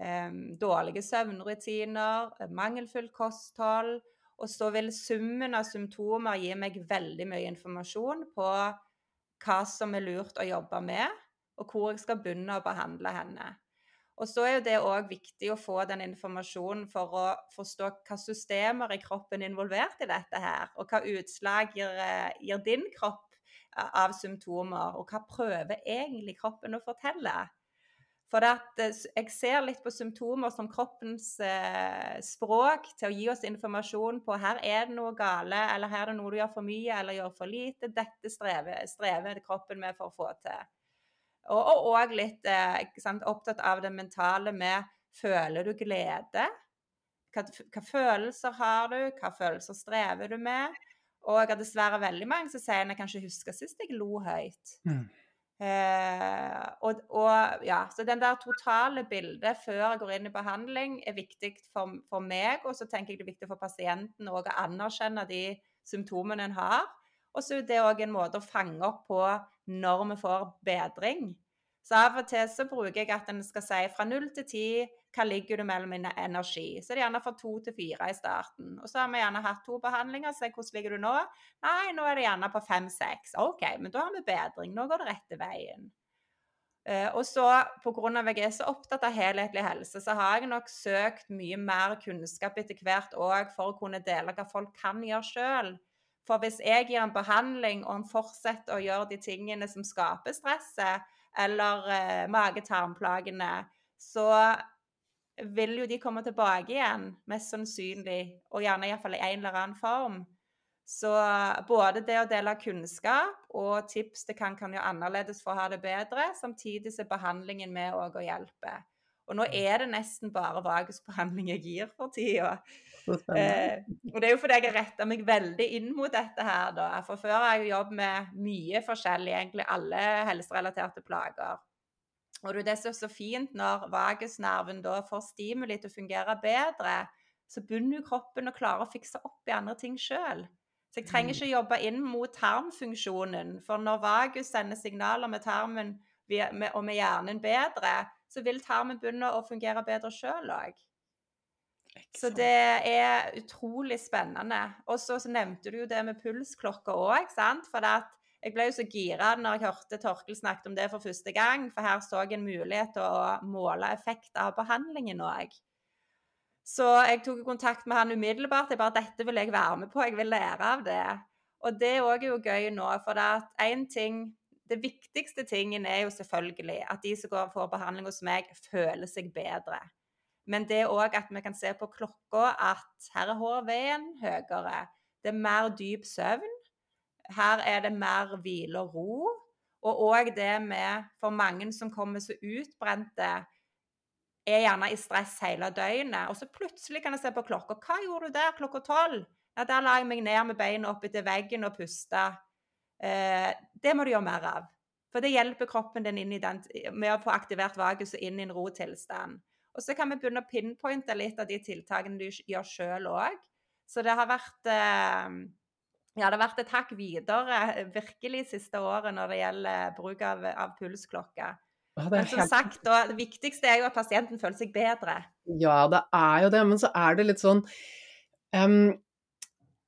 eh, dårlige søvnrutiner, mangelfullt kosthold. Og så vil summen av symptomer gi meg veldig mye informasjon på hva som er lurt å jobbe med, og hvor jeg skal begynne å behandle henne. Og så er jo det òg viktig å få den informasjonen for å forstå hva systemer i kroppen er involvert i dette her, og hva utslag gir, eh, gir din kropp eh, av symptomer, og hva prøver egentlig kroppen å fortelle. For at eh, jeg ser litt på symptomer som kroppens språk til å gi oss informasjon på her er det noe gale, eller her er det noe du gjør for mye eller gjør for lite. Dette strever, strever kroppen med for å få til. Og òg litt eh, sant, opptatt av det mentale med Føler du glede? Hva, hva, følelser har du? Hva følelser strever du med? Og jeg har dessverre veldig mange som sier at jeg kan ikke huske sist jeg lo høyt. Mm. Eh, og, og, ja, Så den der totale bildet før jeg går inn i behandling, er viktig for, for meg. Og så tenker jeg det er viktig for pasienten å anerkjenne de symptomene en har. Og så er det òg en måte å fange opp på når vi får bedring. Så av og til så bruker jeg at en skal si fra null til ti hva ligger du mellom energi. Så det er gjerne fra to til fire i starten. Og så har vi gjerne hatt to behandlinger. Så hvordan ligger du nå? Nei, nå er det gjerne på fem-seks. OK, men da har vi bedring. Nå går det rette veien. Uh, og så pga. jeg er så opptatt av helhetlig helse, så har jeg nok søkt mye mer kunnskap etter hvert òg for å kunne dele hva folk kan gjøre sjøl. For hvis jeg gir en behandling, og han fortsetter å gjøre de tingene som skaper stresset, eller eh, mage-tarmplagene, så vil jo de komme tilbake igjen, mest sannsynlig, og gjerne iallfall i en eller annen form. Så både det å dele kunnskap og tips det kan, kan gjøre annerledes for å ha det bedre, samtidig så behandlingen med òg å hjelpe. Og nå er det nesten bare vagusbehandling jeg gir for tida. Eh, og det er jo fordi jeg har retta meg veldig inn mot dette her, da. For før har jeg jobbet med mye forskjellig, egentlig alle helserelaterte plager. Og det er så fint når vagusnerven da får stimuli til å fungere bedre, så begynner kroppen å klare å fikse opp i andre ting sjøl. Så jeg trenger mm. ikke jobbe inn mot tarmfunksjonen. For når vagus sender signaler med tarmen og med hjernen bedre, så vil tarmen begynne å fungere bedre sjøl òg. Så det er utrolig spennende. Og så, nevnte du jo det med pulsklokka òg, sant. For at jeg ble jo så gira når jeg hørte Torkel snakket om det for første gang, for her så jeg en mulighet til å måle effekt av behandlingen òg. Så jeg tok kontakt med han umiddelbart. Jeg bare 'Dette vil jeg være med på, jeg vil lære av det'. Og det òg er jo gøy nå, for det at én ting Det viktigste tingen er jo selvfølgelig at de som går for behandling hos meg, føler seg bedre. Men det òg at vi kan se på klokka at her er HRV-en høyere. Det er mer dyp søvn. Her er det mer hvile og ro. Og òg det med for mange som kommer så utbrente, er gjerne i stress hele døgnet. Og så plutselig kan jeg se på klokka. Hva gjorde du der klokka tolv? Ja, der la jeg meg ned med beina opp etter veggen og pusta. Eh, det må du gjøre mer av. For det hjelper kroppen din den, med å få aktivert vagus og inn i en rotilstand. Og så kan vi begynne å pinpointe litt av de tiltakene du gjør sjøl òg. Så det har vært eh, ja, det har vært et hakk videre virkelig siste året når det gjelder bruk av, av pulsklokke. Men som sagt, da, det viktigste er jo at pasienten føler seg bedre. Ja, det er jo det, men så er det litt sånn um,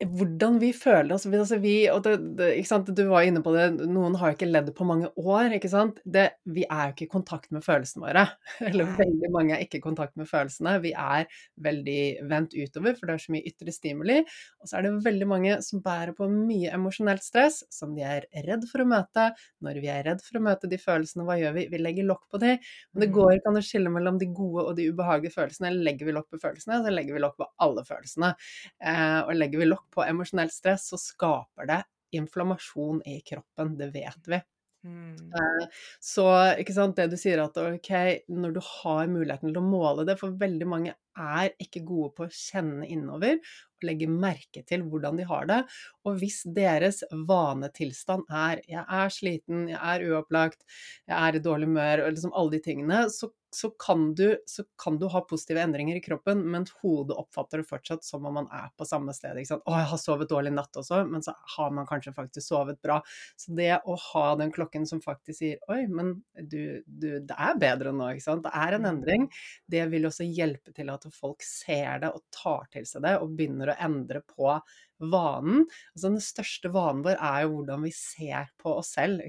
hvordan vi føler oss altså vi, det, det, Du var inne på det, noen har jo ikke ledd på mange år. ikke sant? Det, vi er jo ikke i kontakt med følelsene våre. (laughs) Eller veldig mange er ikke i kontakt med følelsene. Vi er veldig vendt utover, for det er så mye ytre stimuli. Og så er det veldig mange som bærer på mye emosjonelt stress, som de er redd for å møte. Når vi er redd for å møte de følelsene, hva gjør vi? Vi legger lokk på de. Men det mm. går ikke an å skille mellom de gode og de ubehagelige følelsene. Legger vi lokk på følelsene, så legger vi lokk på alle følelsene. Eh, og legger vi lokk på emosjonelt stress, så skaper det inflammasjon i kroppen. Det vet vi. Mm. Eh, så det du sier at ok, når du har muligheten til å måle det, for veldig mange er ikke gode på å kjenne innover og legge merke til hvordan de har det. Og hvis deres vanetilstand er 'jeg er sliten, jeg er uopplagt, jeg er i dårlig humør', og liksom alle de tingene, så så kan, du, så kan, du, ha positive endringer i kroppen, men hodet oppfatter det fortsatt som om man er på samme sted. Ikke sant? 'Å, jeg har sovet dårlig i natt også', men så har man kanskje faktisk sovet bra. Så det å ha den klokken som faktisk sier 'oi, men du, du, det er bedre nå', ikke sant. Det er en endring. Det vil også hjelpe til at folk ser det og tar til seg det og begynner å endre på vanen. Altså den største vanen vår er jo hvordan vi ser på oss selv.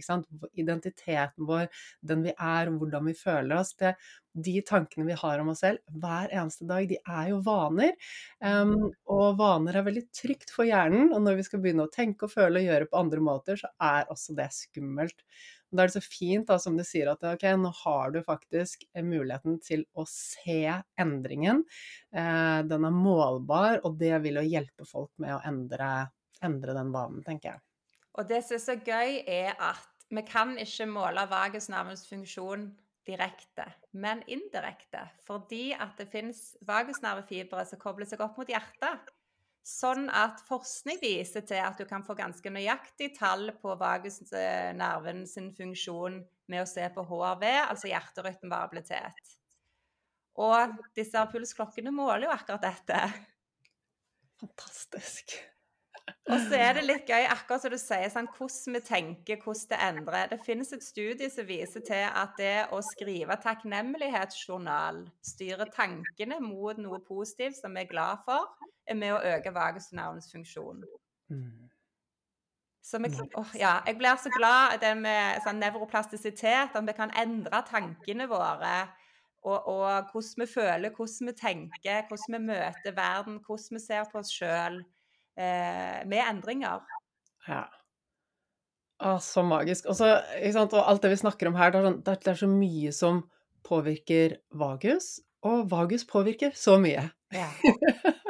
Identiteten vår, den vi er, hvordan vi føler oss. Det, de tankene vi har om oss selv hver eneste dag, de er jo vaner. Um, og vaner er veldig trygt for hjernen. Og når vi skal begynne å tenke og føle og gjøre på andre måter, så er også det skummelt. Da er det så fint, da, som du sier, at ok, nå har du faktisk muligheten til å se endringen. Eh, den er målbar, og det vil jo hjelpe folk med å endre, endre den vanen, tenker jeg. Og det som er så gøy, er at vi kan ikke måle vagusnervens funksjon direkte, men indirekte. Fordi at det finnes vagusnervefibre som kobler seg opp mot hjertet. Sånn at forskning viser til at du kan få ganske nøyaktig tall på vagusnerven sin funksjon med å se på HRV, altså hjerterytmevariabilitet. Og disse pulsklokkene måler jo akkurat dette. Fantastisk. Og så er det litt gøy, akkurat som du sier, sånn, hvordan vi tenker, hvordan det endrer. Det finnes et studie som viser til at det å skrive takknemlighetsjournal styrer tankene mot noe positivt som vi er glad for, er med å øke vagusnervens funksjon. Mm. Så vi, oh, ja, jeg blir så glad det med sånn nevroplastisitet, at vi kan endre tankene våre. Og, og, hvordan vi føler, hvordan vi tenker, hvordan vi møter verden, hvordan vi ser på oss sjøl eh, med endringer. Ja. Å, så magisk. Og, så, og alt det vi snakker om her, det er, sånn, det er, så mye som påvirker vagus, og vagus påvirker så mye. Ja. (laughs)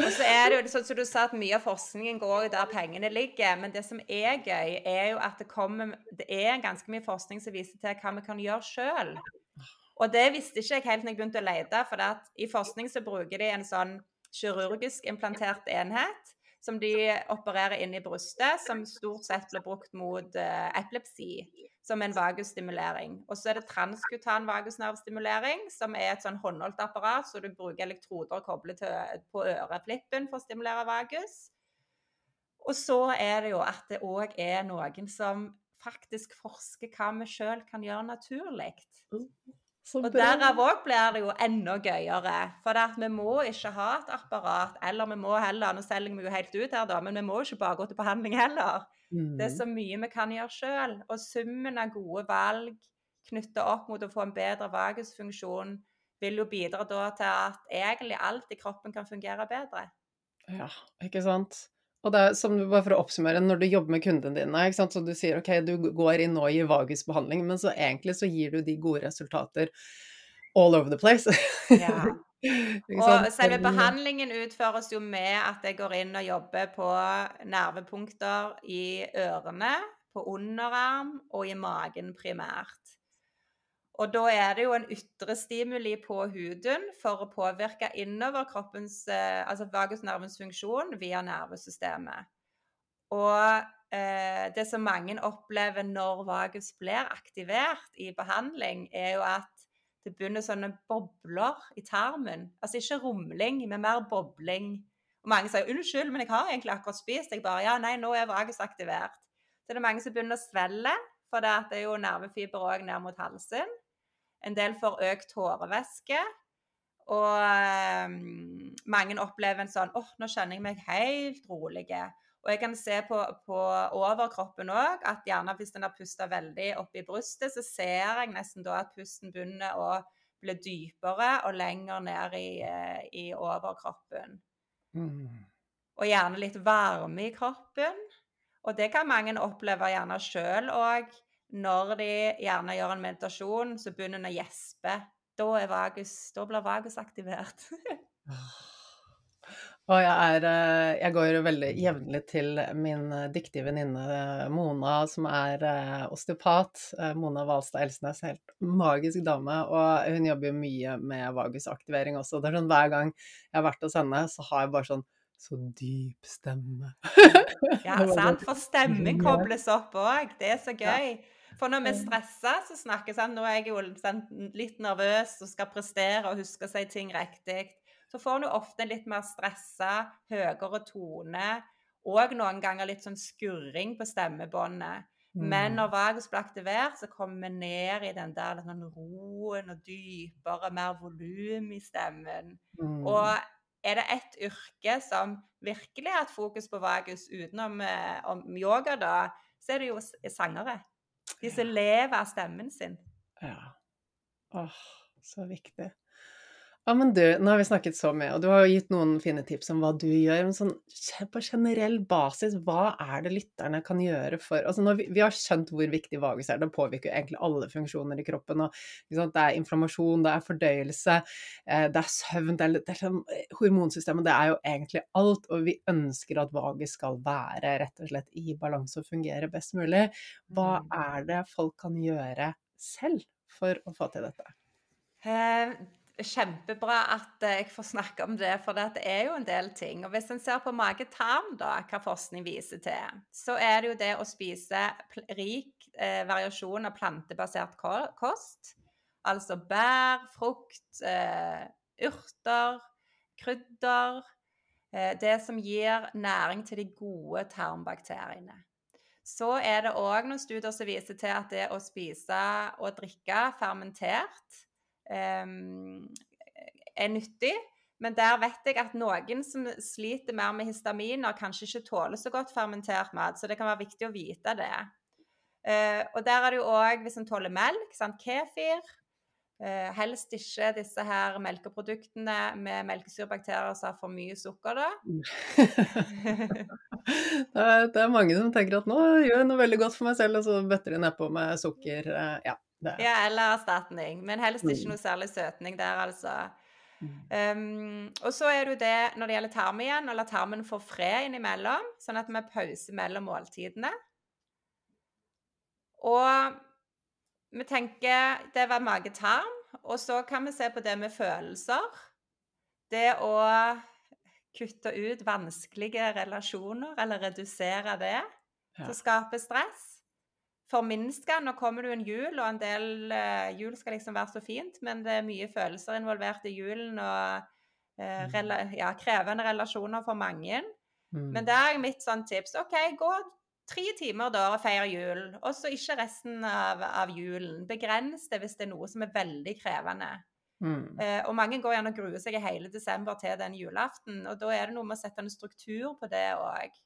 Og så er det jo sånn som du sa, at mye av forskningen går der pengene ligger. Men det som er gøy, er jo at det kommer Det er ganske mye forskning som viser til hva vi kan gjøre sjøl. Og det visste ikke jeg helt når jeg begynte å lete, for i forskning så bruker de en sånn kirurgisk implantert enhet som de opererer inn i brystet, som stort sett blir brukt mot uh, epilepsi, som en vagusstimulering. Og så er det transkutan vagusnervstimulering, som er et sånn håndholdt apparat, så du bruker elektroder koblet til, på øreflippen for å stimulere vagus. Og så er det jo at det òg er noen som faktisk forsker hva vi sjøl kan gjøre naturlig. Og derav òg blir det jo enda gøyere. For vi må ikke ha et apparat, eller vi må heller Nå selger vi jo helt ut her, da, men vi må ikke bare gå til behandling heller. Mm. Det er så mye vi kan gjøre sjøl. Og summen av gode valg knytta opp mot å få en bedre vagusfunksjon vil jo bidra da til at egentlig alt i kroppen kan fungere bedre. Ja, ikke sant. Og det er som bare for å oppsummere, når du jobber med kundene dine, ikke sant? så du sier ok, du går inn nå i vagusbehandling, men så egentlig så gir du de gode resultater all over the place. Ja. (laughs) og selve behandlingen utføres jo med at jeg går inn og jobber på nervepunkter i ørene, på underarm og i magen primært. Og da er det jo en ytre stimuli på huden for å påvirke innover kroppens eh, Altså vagusnervens funksjon via nervesystemet. Og eh, det som mange opplever når vagus blir aktivert i behandling, er jo at det begynner sånne bobler i tarmen. Altså ikke rumling, men mer bobling. Og mange sier 'unnskyld, men jeg har egentlig akkurat spist'. Jeg bare 'ja, nei, nå er vagus aktivert'. Så det er mange som begynner å svelle, for det er jo nervefiber òg ned mot halsen. En del får økt hårvæske. Og um, mange opplever en sånn åh, oh, nå kjenner jeg meg helt rolig. Og jeg kan se på, på overkroppen òg at gjerne hvis en har pusta veldig opp i brystet, så ser jeg nesten da at pusten begynner å bli dypere og lenger ned i, eh, i overkroppen. Mm. Og gjerne litt varme i kroppen. Og det kan mange oppleve gjerne sjøl òg når de gjerne gjør en meditasjon, så begynner en å gjespe. Da, vagus, da blir vagus aktivert. (laughs) Og jeg, er, eh, jeg går veldig jevnlig til min eh, dyktige venninne eh, Mona, som er osteopat. Mona Hvalstad Elsnes, helt magisk dame. Og hun jobber jo mye med vagusaktivering også. Det er sånn Hver gang jeg har vært hos henne, så har jeg bare sånn så dyp stemme. (laughs) ja, sant. For stemmen kobles opp òg. Det er så gøy. For når vi er stressa, så snakker sånn Nå er jeg jo sånn, litt nervøs og skal prestere og huske å si ting riktig. Så får jo ofte litt mer stressa, høyere tone, og noen ganger litt sånn skurring på stemmebåndet. Men mm. når vagus blir aktivert, så kommer vi ned i den der sånn roen og dypere, mer volum i stemmen. Mm. Og er det ett yrke som virkelig har hatt fokus på vagus utenom om yoga, da, så er det jo sangere. De som lever av stemmen sin. Ja. Åh, så viktig. Ja, men du, nå har vi snakket så mye, og du har jo gitt noen fine tips om hva du gjør. Men sånn, på generell basis, hva er det lytterne kan gjøre for altså vi, vi, har skjønt hvor viktig vagus er, det påvirker egentlig alle funksjoner i kroppen. Og, det er inflammasjon, det er fordøyelse, eh, det er søvn, det er, det er sånn, hormonsystemet. Det er jo egentlig alt. Og vi ønsker at vagus skal være rett og slett i balanse og fungere best mulig. Hva mm. er det folk kan gjøre selv for å få til dette? Eh, kjempebra at jeg får snakke om det, for det er jo en del ting. Og Hvis en ser på mage-tarm, da, hva forskning viser til, så er det jo det å spise rik eh, variasjon av plantebasert kost. Altså bær, frukt, eh, urter, krydder. Eh, det som gir næring til de gode tarmbakteriene. Så er det òg noen studier som viser til at det å spise og drikke fermentert er nyttig. Men der vet jeg at noen som sliter mer med histaminer, kanskje ikke tåler så godt fermentert mat. Så det kan være viktig å vite det. Eh, og der er det jo òg hvis en tåler melk, sant? kefir. Eh, helst ikke disse her melkeproduktene med melkesyrebakterier som har for mye sukker, da. (laughs) det, er, det, er, mange som tenker at nå gjør jeg noe veldig godt for meg selv, og så bøtter de nedpå med sukker. Uh, ja. Ja, eller erstatning. Men helst ikke mm. noe særlig søtning der, altså. Um, og så er det jo det når det gjelder tarm igjen, å la tarmen få fred innimellom, sånn at vi har pause mellom måltidene. Og vi tenker det var mage-tarm, og så kan vi se på det med følelser. Det å kutte ut vanskelige relasjoner, eller redusere det Ja. som skaper stress. Forminske. Nå kommer det jo en jul, og en del uh, jul skal liksom være så fint, men det er mye følelser involvert i julen, og Mm. rela ja, krevende relasjoner for mange. Mm. Men det er mitt sånn tips OK, gå tre timer da og feir jul, og så ikke resten av, av julen. Begrens det hvis det er noe som er veldig krevende. Mm. Uh, og mange går gjerne og gruer seg i hele desember til den julaften, og da er det noe med å sette en struktur på det òg.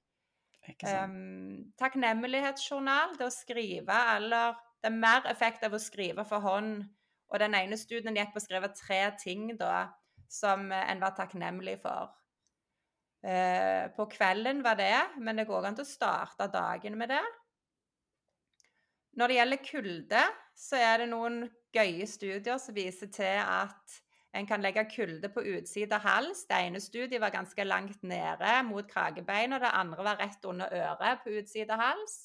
Um, takknemlighetsjournal, det å skrive, eller det er mer effekt av å skrive for hånd. Og den ene studien gikk på å skrive tre ting da, som en var takknemlig for. Uh, på kvelden var det, men det går an til å starte dagen med det. Når det gjelder kulde, så er det noen gøye studier som viser til at en kan legge kulde på utsida hals. Det ene studiet var ganske langt nede mot kragebein, og det andre var rett under øret på utsida hals.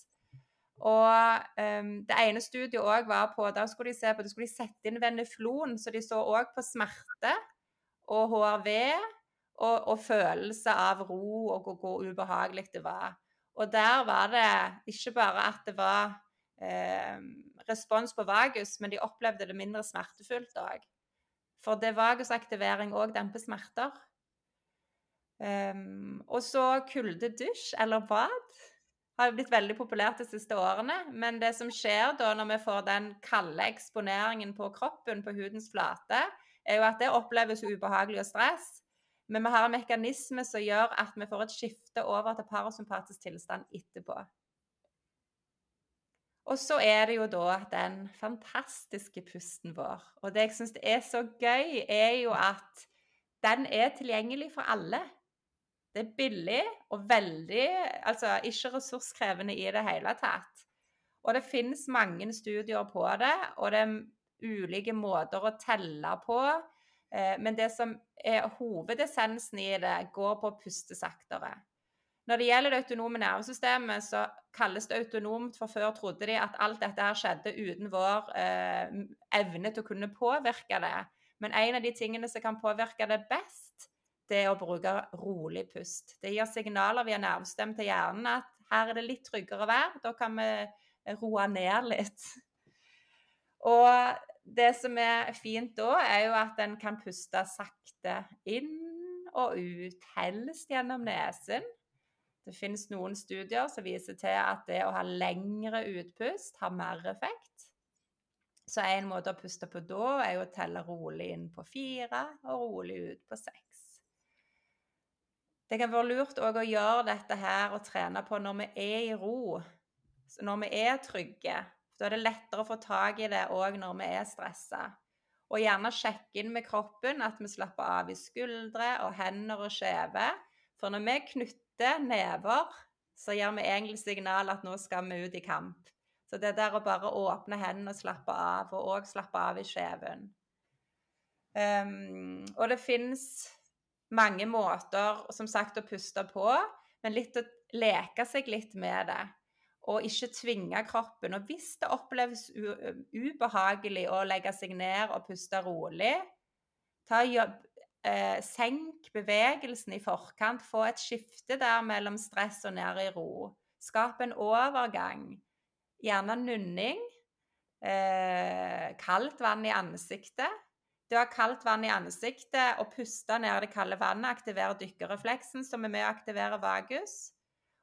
Og um, det ene studiet òg var på Da skulle de se på, da skulle sette inn veneflon, så de så òg på smerte og HRV og, og følelse av ro og hvor ubehagelig det var. Og der var det ikke bare at det var eh, respons på vagus, men de opplevde det mindre smertefullt òg. For det vagusaktivering òg demper smerter. Um, og så kuldedusj eller bad har jo blitt veldig populært de siste årene. Men det som skjer da når vi får den kalde eksponeringen på kroppen, på hudens flate, er jo at det oppleves ubehagelig og stress. Men vi har en mekanisme som gjør at vi får et skifte over til parasympatisk tilstand etterpå. Og så er det jo da den fantastiske pusten vår. Og det jeg syns er så gøy, er jo at den er tilgjengelig for alle. Det er billig og veldig Altså ikke ressurskrevende i det hele tatt. Og det finnes mange studier på det, og det er ulike måter å telle på. Eh, men det som er hovedessensen i det, går på å puste saktere. Når det gjelder det autonome nervesystemet, så kalles det autonomt, for før trodde de at alt dette her skjedde uten vår eh, evne til å kunne påvirke det. Men en av de tingene som kan påvirke det best, det er å bruke rolig pust. Det gir signaler via nervestem til hjernen at her er det litt tryggere vær. Da kan vi roe ned litt. Og det som er fint da, er jo at en kan puste sakte inn og ut, helst gjennom nesen. Det finnes noen studier som viser til at det å ha lengre utpust har mer effekt. Så en måte å puste på da er å telle rolig inn på fire og rolig ut på seks. Det kan være lurt òg å gjøre dette her og trene på når vi er i ro, når vi er trygge. Da er det lettere å få tak i det òg når vi er stressa. Og gjerne sjekke inn med kroppen at vi slapper av i skuldre og hender og skjeve. For når vi knytter never, så gir vi egentlig signal at nå skal vi ut i kamp. Så det der å bare åpne hendene og slappe av, og òg slappe av i skjeven. Um, og det fins mange måter som sagt å puste på, men litt å leke seg litt med det. Og ikke tvinge kroppen. Og hvis det oppleves ubehagelig å legge seg ned og puste rolig, ta jobb, eh, senk bevegelsen i forkant. Få et skifte der mellom stress og ned i ro. Skap en overgang. Gjerne nunning. Eh, kaldt vann i ansiktet. Det å ha kaldt vann i ansiktet og puste ned det kalde vannet aktiverer dykkerrefleksen, som er med å aktivere vagus.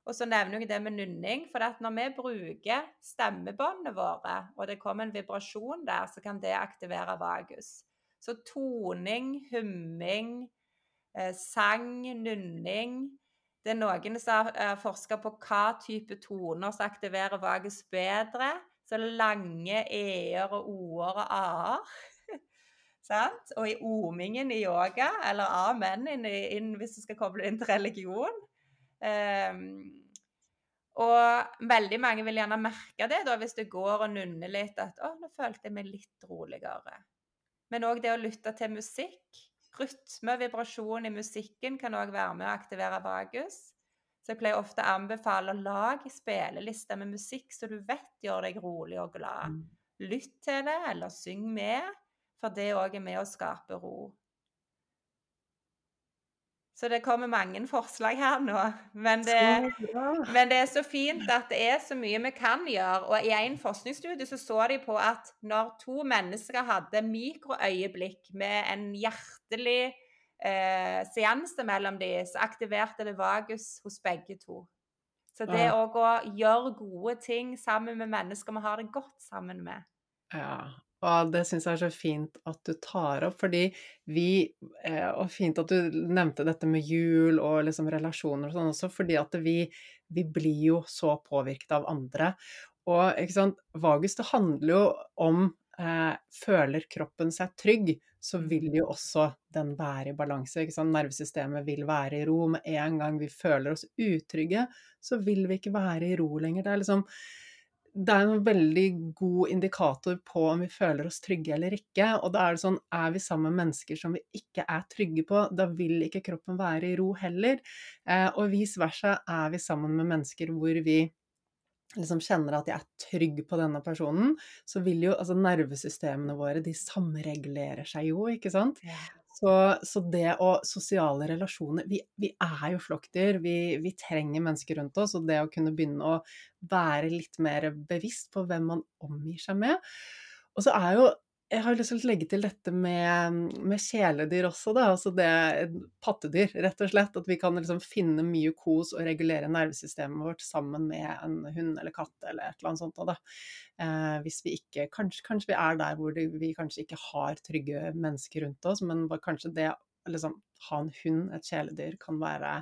Og så nevner jeg det med nunning, for når vi bruker stemmebåndene våre, og det kommer en vibrasjon der, så kan det aktivere vagus. Så toning, humming, eh, sang, nunning Det er noen som har forska på hva type toner som aktiverer vagus bedre. Så lange e-er og o-er og a-er. (laughs) Og i omingen i yoga, eller amen inn, inn, hvis du skal koble det inn til religion. Um, og veldig mange vil gjerne merke det da, hvis du går og nunner litt, at 'Å, nå følte jeg meg litt roligere'. Men òg det å lytte til musikk. Rytme og vibrasjon i musikken kan òg være med å aktivere vagus. Så jeg pleier ofte å anbefale å lage spillelister med musikk så du vet gjør deg rolig og glad. Lytt til det, eller syng med, for det òg er med å skape ro. Så det kommer mange forslag her nå. Men det, men det, er så fint at det er så mye vi kan gjøre. Og i en forskningsstudie så, så de på at når to mennesker hadde mikroøyeblikk med en hjertelig eh, seanse mellom dem, så aktiverte det vagus hos begge to. Så det ja. å gjøre gode ting sammen med mennesker vi har det godt sammen med. Ja, og det syns jeg er så fint at du tar opp, fordi vi eh, Og fint at du nevnte dette med jul og liksom relasjoner og sånn også, fordi at vi, vi blir jo så påvirket av andre. Og ikke sant, vagus det handler jo om eh, Føler kroppen seg trygg, så vil jo også den være i balanse. Ikke sant? Nervesystemet vil være i ro. Med en gang vi føler oss utrygge, så vil vi ikke være i ro lenger. Det er liksom det er en veldig god indikator på om vi føler oss trygge eller ikke. Og da er det sånn, er vi sammen med mennesker som vi ikke er trygge på, da vil ikke kroppen være i ro heller. Eh, og vice versa, er vi sammen med mennesker hvor vi liksom kjenner at jeg er trygg på denne personen, så vil jo altså nervesystemene våre, de samregulerer seg jo, ikke sant? Så, så, det og sosiale relasjoner vi, vi er jo flokkdyr, vi, vi, trenger mennesker rundt oss. Og det å kunne begynne å være litt mer bevisst på hvem man omgir seg med. Og så er jo jeg har lyst til å legge til dette med, med kjæledyr også, da. Altså det pattedyr, rett og slett. At vi kan liksom finne mye kos og regulere nervesystemet vårt sammen med en hund eller katt eller et eller annet sånt. Da. Eh, hvis vi ikke kanskje, kanskje, vi er der hvor vi kanskje ikke har trygge mennesker rundt oss, men kanskje det liksom ha en hund, et kjæledyr, kan være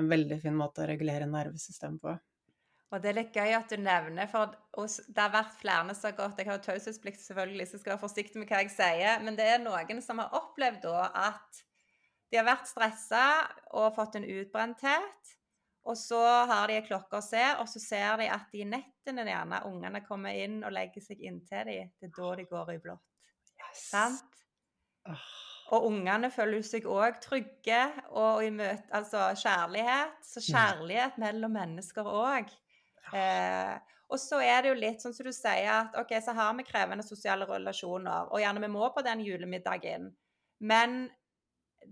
en veldig fin måte å regulere nervesystemet på. Og det er litt gøy at du nevner, for det har vært flere som har gått Jeg har taushetsplikt, selvfølgelig, så jeg skal være forsiktig med hva jeg sier. Men det er noen som har opplevd da at de har vært stressa og fått en utbrenthet. Og så har de ei klokke å se, og så ser de at de nettene gjerne ungene kommer inn og legger seg inntil dem. Det er da de går i blått. Yes. Sant? Oh. Og ungene føler seg òg trygge og i møte Altså kjærlighet. Så kjærlighet mellom mennesker òg. Eh, og så er det jo litt sånn som du sier, at OK, så har vi krevende sosiale relasjoner, og gjerne vi må på den julemiddagen. Men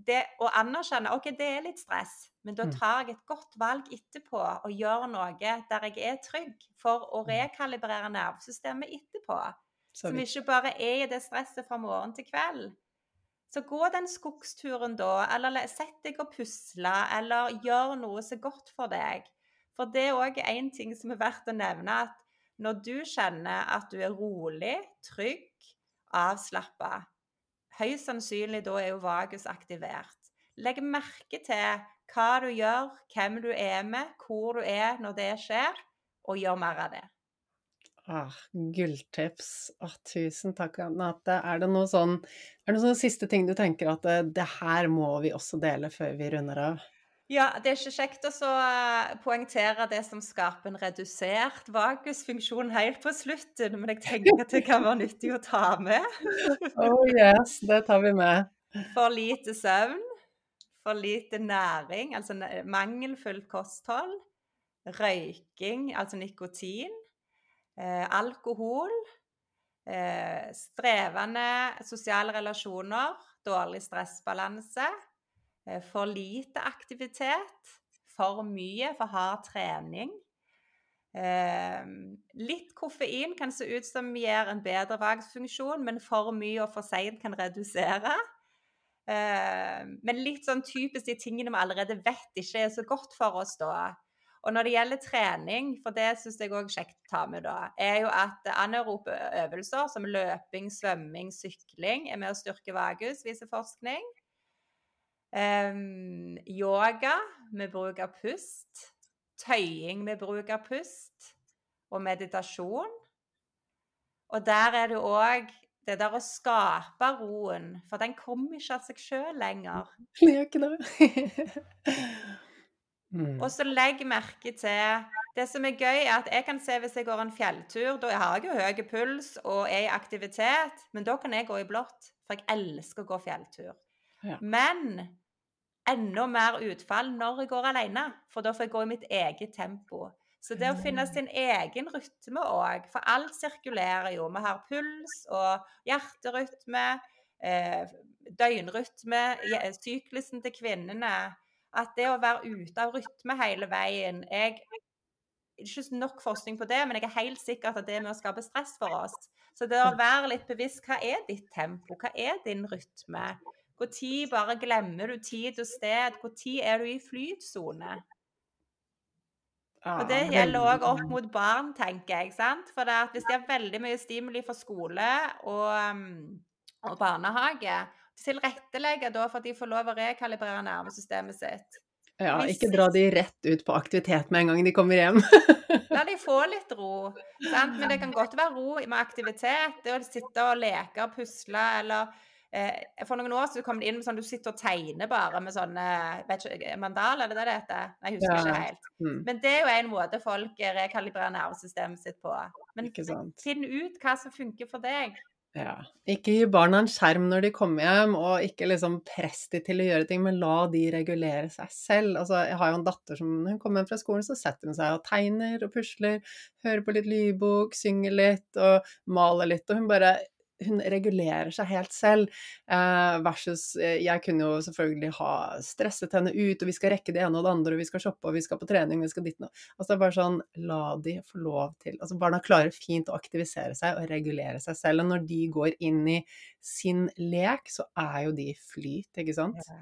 det å anerkjenne OK, det er litt stress, men da mm. tar jeg et godt valg etterpå og gjør noe der jeg er trygg, for å mm. rekalibrere nervesystemet etterpå. Som ikke bare er i det stresset fra morgen til kveld. Så gå den skogsturen da, eller sett deg og pusle, eller gjør noe som er godt for deg. For det er òg én ting som er verdt å nevne, at når du kjenner at du er rolig, trygg, avslappa Høyst sannsynlig da er jo vagus aktivert. Legg merke til hva du gjør, hvem du er med, hvor du er når det skjer, og gjør mer av det. Ah, gulltips. Ah, tusen takk, Anette. Er det noe sånn, er det noen sånn siste ting du tenker at eh, det her må vi også dele før vi runder av? Ja, det er ikke kjekt å eh, poengtere det som skaper en redusert vagusfunksjon helt på slutten, men jeg tenker at det kan være nyttig å ta med. oh yes, det tar vi med. For lite søvn, for lite næring, altså mangelfullt kosthold, røyking, altså nikotin, eh, alkohol, eh, strevende sosiale relasjoner, dårlig stressbalanse for lite aktivitet, for mye, for hard trening. Eh, litt koffein kan se ut som gir en bedre vagusfunksjon, men for mye og for seint kan redusere. Eh, men litt sånn typisk de tingene vi allerede vet ikke er så godt for oss da. Og når det gjelder trening, for det syns jeg òg er kjekt å ta med, da, er jo at anaerope øvelser som løping, svømming, sykling er med å styrke vagus, viser forskning. Um, yoga med bruk av pust. Tøying med bruk av pust. Og meditasjon. Og der er det òg det der å skape roen, for den kommer ikke av seg sjøl lenger. (laughs) Det gjør ikke det. (laughs) mm. Og så legg merke til Det som er gøy, er at jeg kan se hvis jeg går en fjelltur Da har jeg jo høy puls og er i aktivitet, men da kan jeg gå i blått. For jeg elsker å gå fjelltur. Ja. Men enda mer utfall når jeg går alene, for da får jeg gå i mitt eget tempo. Så det å finne sin egen rytme òg, for alt sirkulerer jo. Vi har puls og hjerterytme, eh, døgnrytme, syklusen til kvinnene. at det å være ute av rytme hele veien jeg, ikke nok forskning på det, men jeg er helt sikker at det er med å skape stress for oss. Så det å være litt bevisst hva er ditt tempo, hva er din rytme? Når bare glemmer du tid og sted? Når er du i flytsone? Og det gjelder òg opp mot barn, tenker jeg. sant? For hvis de har veldig mye stimuli for skole og, og barnehage, tilrettelegge da for at de får lov å rekalibrere nervesystemet sitt. Ja, ikke dra de rett ut på aktivitet med en gang de kommer hjem. La de få litt ro. Sant? Men det kan godt være ro med aktivitet. Det å sitte og leke og pusle eller eh, For noen år siden kom det inn med sånn du sitter og tegner bare med sånne vet ikke, Mandal, er det det det heter? Nei, jeg husker ja. ikke helt. Mm. Men det er jo en måte folk rekalibrerer nervesystemet sitt på. Men finn ut hva som funker for deg. Ja. Ikke gi barna en skjerm når de kommer hjem, og ikke liksom press de til å gjøre ting, men la de regulere seg selv. Altså, jeg har jo en datter som når hun kommer hjem fra skolen, så setter hun seg og tegner og pusler, hører på litt lydbok, synger litt og maler litt, og hun bare hun regulerer seg helt selv. Eh, versus eh, jeg kunne jo selvfølgelig ha stresset henne ut, og vi skal rekke det ene og det andre, og vi skal shoppe, og vi skal på trening, og vi skal dit nå. Altså det er bare sånn, la de få lov til Altså barna klarer fint å aktivisere seg og regulere seg selv, og når de går inn i sin lek, så er jo de flyt, ikke sant? Ja.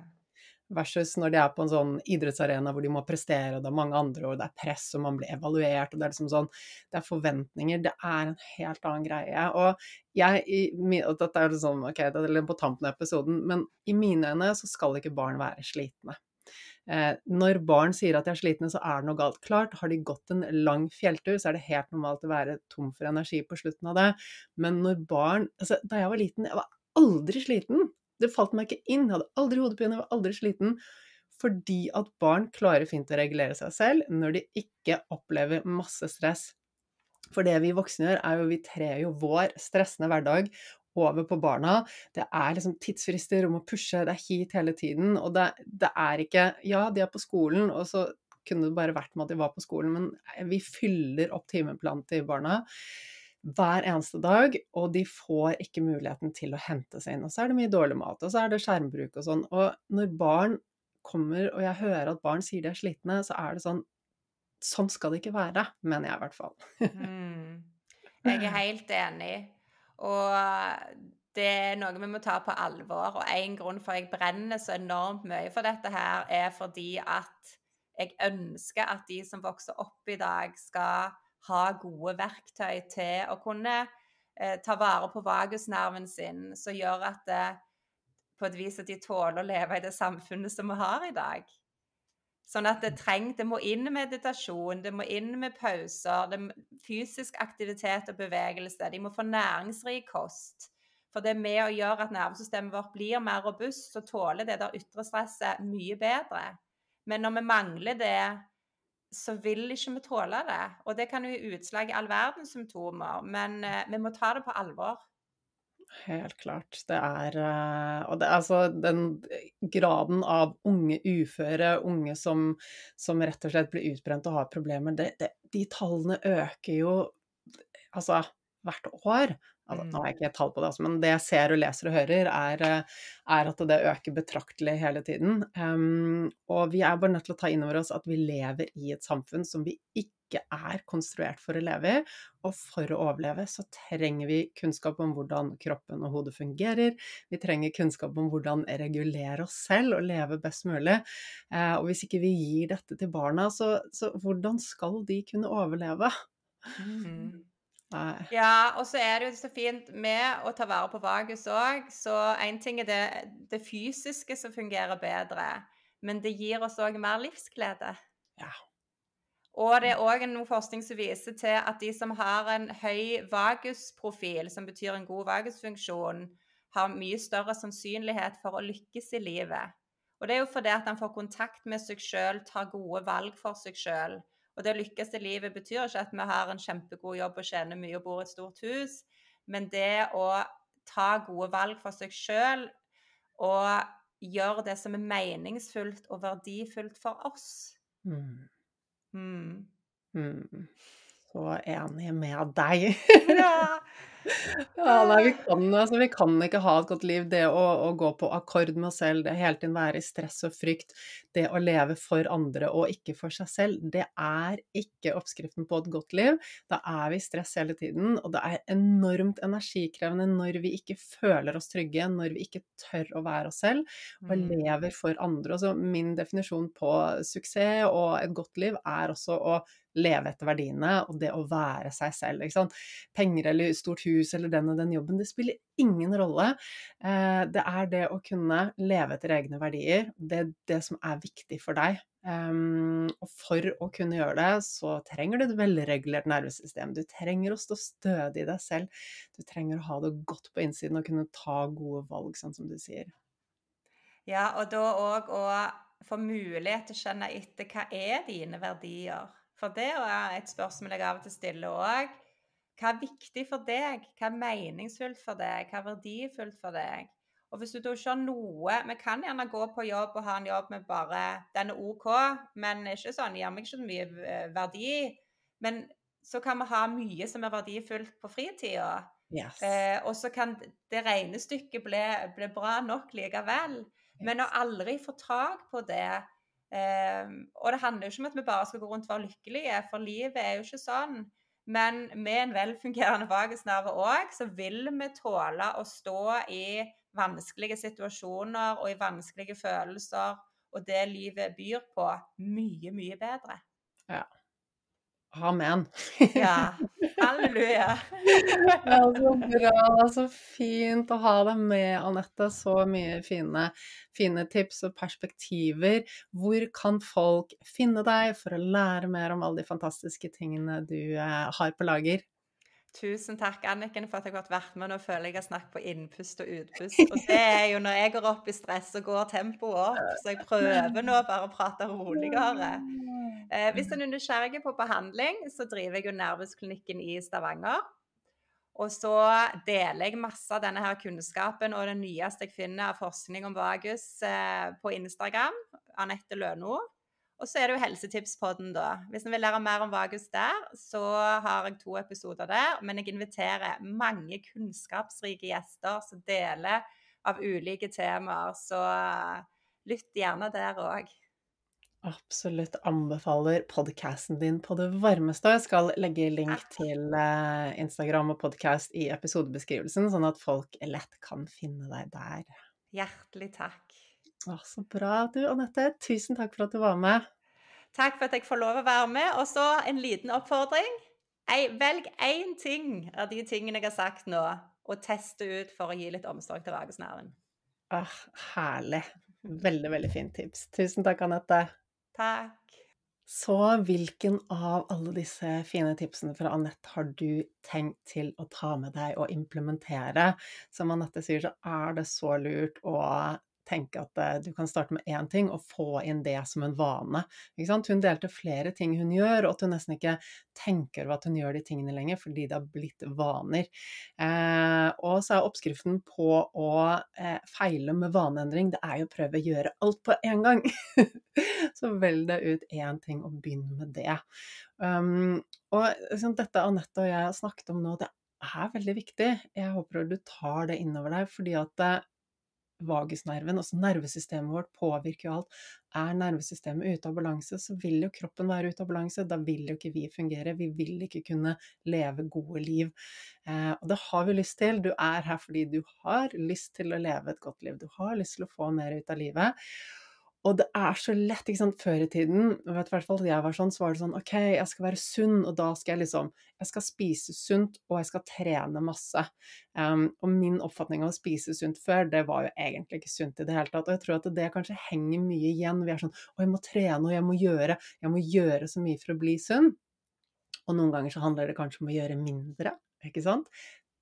Versus når de er på en sånn idrettsarena hvor de må prestere, og det er mange andre, og det er press, og man blir evaluert, og det er liksom sånn Det er forventninger. Det er en helt annen greie. Og jeg i, Dette er liksom, ok, det er litt på tampen av episoden, men i mine øyne så skal ikke barn være slitne. Eh, når barn sier at de er slitne, så er det noe galt. Klart, har de gått en lang fjelltur, så er det helt normalt å være tom for energi på slutten av det. Men når barn altså, Da jeg var liten, jeg var aldri sliten. Det falt meg ikke inn. Jeg hadde aldri hodepine, var aldri sliten. Fordi at barn klarer fint å regulere seg selv når de ikke opplever masse stress. For det vi voksne gjør, er jo vi trer jo vår stressende hverdag over på barna. Det er liksom tidsfrister om å pushe, det er hit hele tiden. Og det, det er ikke Ja, de er på skolen, og så kunne det bare vært med at de var på skolen, men vi fyller opp timeplanen til barna hver eneste dag, og de får ikke muligheten til å hente seg inn. Og så er det mye dårlig mat, og så er det skjermbruk og sånn. Og når barn kommer, og jeg hører at barn sier de er slitne, så er det sånn Sånn skal det ikke være, mener jeg i hvert fall. mm. Jeg er helt enig. Og det er noe vi må ta på alvor. Og en grunn for at jeg brenner så enormt mye for dette her, er fordi at jeg ønsker at de som vokser opp i dag, skal ha gode verktøy til å kunne eh, ta vare på vagusnerven sin, som gjør at det, på et vis at de tåler å leve i det samfunnet som vi har i dag. Sånn at det trenger Det må inn med meditasjon, det må inn med pauser, det, fysisk aktivitet og bevegelse. De må få næringsrik kost. For det er med å gjøre at nervesystemet vårt blir mer robust, så tåler det der ytre stresset mye bedre. Men når vi mangler det så vil ikke vi tåle det. Og det kan jo gi utslag i all verdens symptomer, men eh, vi må ta det på alvor. Helt klart. Det er eh, Og det altså den graden av unge uføre, unge som, som rett og slett blir utbrent og har problemer, det, det, de tallene øker jo altså hvert år. Altså, nå har jeg ikke et tall på det, altså, men det jeg ser og leser og hører, er, eh, er at det øker betraktelig hele tiden. Um, og vi er bare nødt til å ta inn over oss at vi lever i et samfunn som vi ikke er konstruert for å leve i. Og for å overleve så trenger vi kunnskap om hvordan kroppen og hodet fungerer. Vi trenger kunnskap om hvordan regulere oss selv og leve best mulig. Uh, og hvis ikke vi gir dette til barna, så, så hvordan skal de kunne overleve? Mm. Nei. Ja, og så er det jo så fint med å ta vare på vagus òg. Så én ting er det, det, fysiske som fungerer bedre, men det gir oss òg mer livsglede. Ja. Og det er òg noe forskning som viser til at de som har en høy vagusprofil, som betyr en god vagusfunksjon, har mye større sannsynlighet for å lykkes i livet. Og det er jo fordi at han får kontakt med seg sjøl, tar gode valg for seg sjøl og det å lykkes i livet betyr ikke at vi har en kjempegod jobb og tjener mye og bor i et stort hus, men det å ta gode valg for seg sjøl og gjøre det som er meningsfullt og verdifullt for oss. Mm. Mm. Mm. Så enig med deg. ja. (laughs) Ja, nei, vi kan, altså, vi kan ikke ha et godt liv. Det å, å gå på akkord med oss selv, det hele tiden være i stress og frykt, det å leve for andre og ikke for seg selv, det er ikke oppskriften på et godt liv. Da er vi i stress hele tiden, og det er enormt energikrevende når vi ikke føler oss trygge, når vi ikke tør å være oss selv og Mm. lever for andre. Altså, min definisjon på suksess og et godt liv er også å leve etter verdiene og det å være seg selv. Penger eller stort hus eller den og den jobben, det spiller ingen rolle. Eh, det er det å kunne leve etter egne verdier. Det er det som er viktig for deg. Um, og for å kunne gjøre det, så trenger du et velregulert nervesystem. Du trenger å stå stødig i deg selv. Du trenger å ha det godt på innsiden og kunne ta gode valg, sånn som du sier. Ja, og da òg å få mulighet til å skjønne etter hva er dine verdier. For det er et spørsmål jeg av og til stiller òg. Hva er viktig for deg? Hva er meningsfullt for deg? Hva er verdifullt for deg? Og hvis du da ikke har noe Vi kan gjerne gå på jobb og ha en jobb med bare Den er OK, men ikke sånn, gir meg ikke så mye eh, verdi. Men så kan vi ha mye som er verdifullt på fritida. Yes. Eh, og så kan det regnestykket bli, bli bra nok likevel. Men å aldri få tak på det Og det handler jo ikke om at vi bare skal gå rundt og være lykkelige, for livet er jo ikke sånn. Men med en velfungerende vagusnerve òg, så vil vi tåle å stå i vanskelige situasjoner og i vanskelige følelser og det livet byr på, mye, mye bedre. Ja. Amen. Ja. (laughs) Halleluja. Ja, så bra. Så fint å ha deg med, Anette. Så mye fine, fine tips og perspektiver. Hvor kan folk finne deg for å lære mer om alle de fantastiske tingene du eh, har på lager? Tusen takk, Anniken, for at jeg har vært med. Nå føler jeg har snakket på innpust og utpust. Og det er jo når jeg går opp i stress, så går tempoet opp. Så jeg prøver nå bare å prate roligere. Eh, hvis en er nysgjerrig på behandling, så driver jeg jo Nervusklinikken i Stavanger. Og så deler jeg masse av denne her kunnskapen og det nyeste jeg finner av forskning om vagus eh, på Instagram. Anette Løno. Og så er det jo Helsetipspodden, da. Hvis en vil lære mer om vagus der, så har jeg to episoder der. Men jeg inviterer mange kunnskapsrike gjester som deler av ulike temaer. Så eh, lytt gjerne der òg. Absolutt anbefaler podkasten din på det varmeste. Jeg skal legge link til eh, Instagram og podkast i episodebeskrivelsen, sånn at folk lett kan finne deg der. Hjertelig takk. Å, så bra du, Anette. Tusen takk for at du var med. Takk for at jeg får lov å være med. Og så en liten oppfordring. Velg én ting av de tingene jeg har sagt nå, og teste ut for å gi litt omsorg til vagusnerven. Ah, herlig. Veldig, veldig fint tips. Tusen takk, Anette. Takk. Så hvilken av alle disse fine tipsene fra Anette har du tenkt til å ta med deg og implementere? Som Anette sier, så er det så lurt å tenke at eh, du kan starte med én ting og få inn det som en vane. Hun delte flere ting hun gjør, og at hun nesten ikke tenker over at hun gjør de tingene lenger fordi det har blitt vaner. Eh, og så er oppskriften på å eh, feile med vaneendring, det er jo å prøve å gjøre alt på en gang. (laughs) så velg deg ut én ting og begynn med det. Um, og liksom, dette Anette og jeg har snakket om nå, det er veldig viktig. Jeg håper du tar det innover deg, fordi at eh, vagusnerven, altså nervesystemet vårt, påvirker jo alt. Er nervesystemet ute av balanse, så vil jo kroppen være ute av balanse. Da vil jo ikke vi fungere. Vi vil ikke kunne leve gode liv. Eh, og det har vi lyst til. Du er her fordi du har lyst til å leve et godt liv. Du har lyst til å få mer ut av livet. Og det er så lett, ikke sant, før i tiden, vet i hvert fall at jeg var sånn, så var det sånn, ok, jeg skal være sunn, og da skal jeg liksom, jeg skal spise sunt, og jeg skal trene masse. Um, og min oppfatning av å spise sunt før, det var jo egentlig ikke sunt i det hele tatt. Og jeg tror at det kanskje henger mye igjen. Vi er sånn, å, jeg må trene, og jeg må gjøre, jeg må gjøre så mye for å bli sunn. Og noen ganger så handler det kanskje om å gjøre mindre, ikke sant?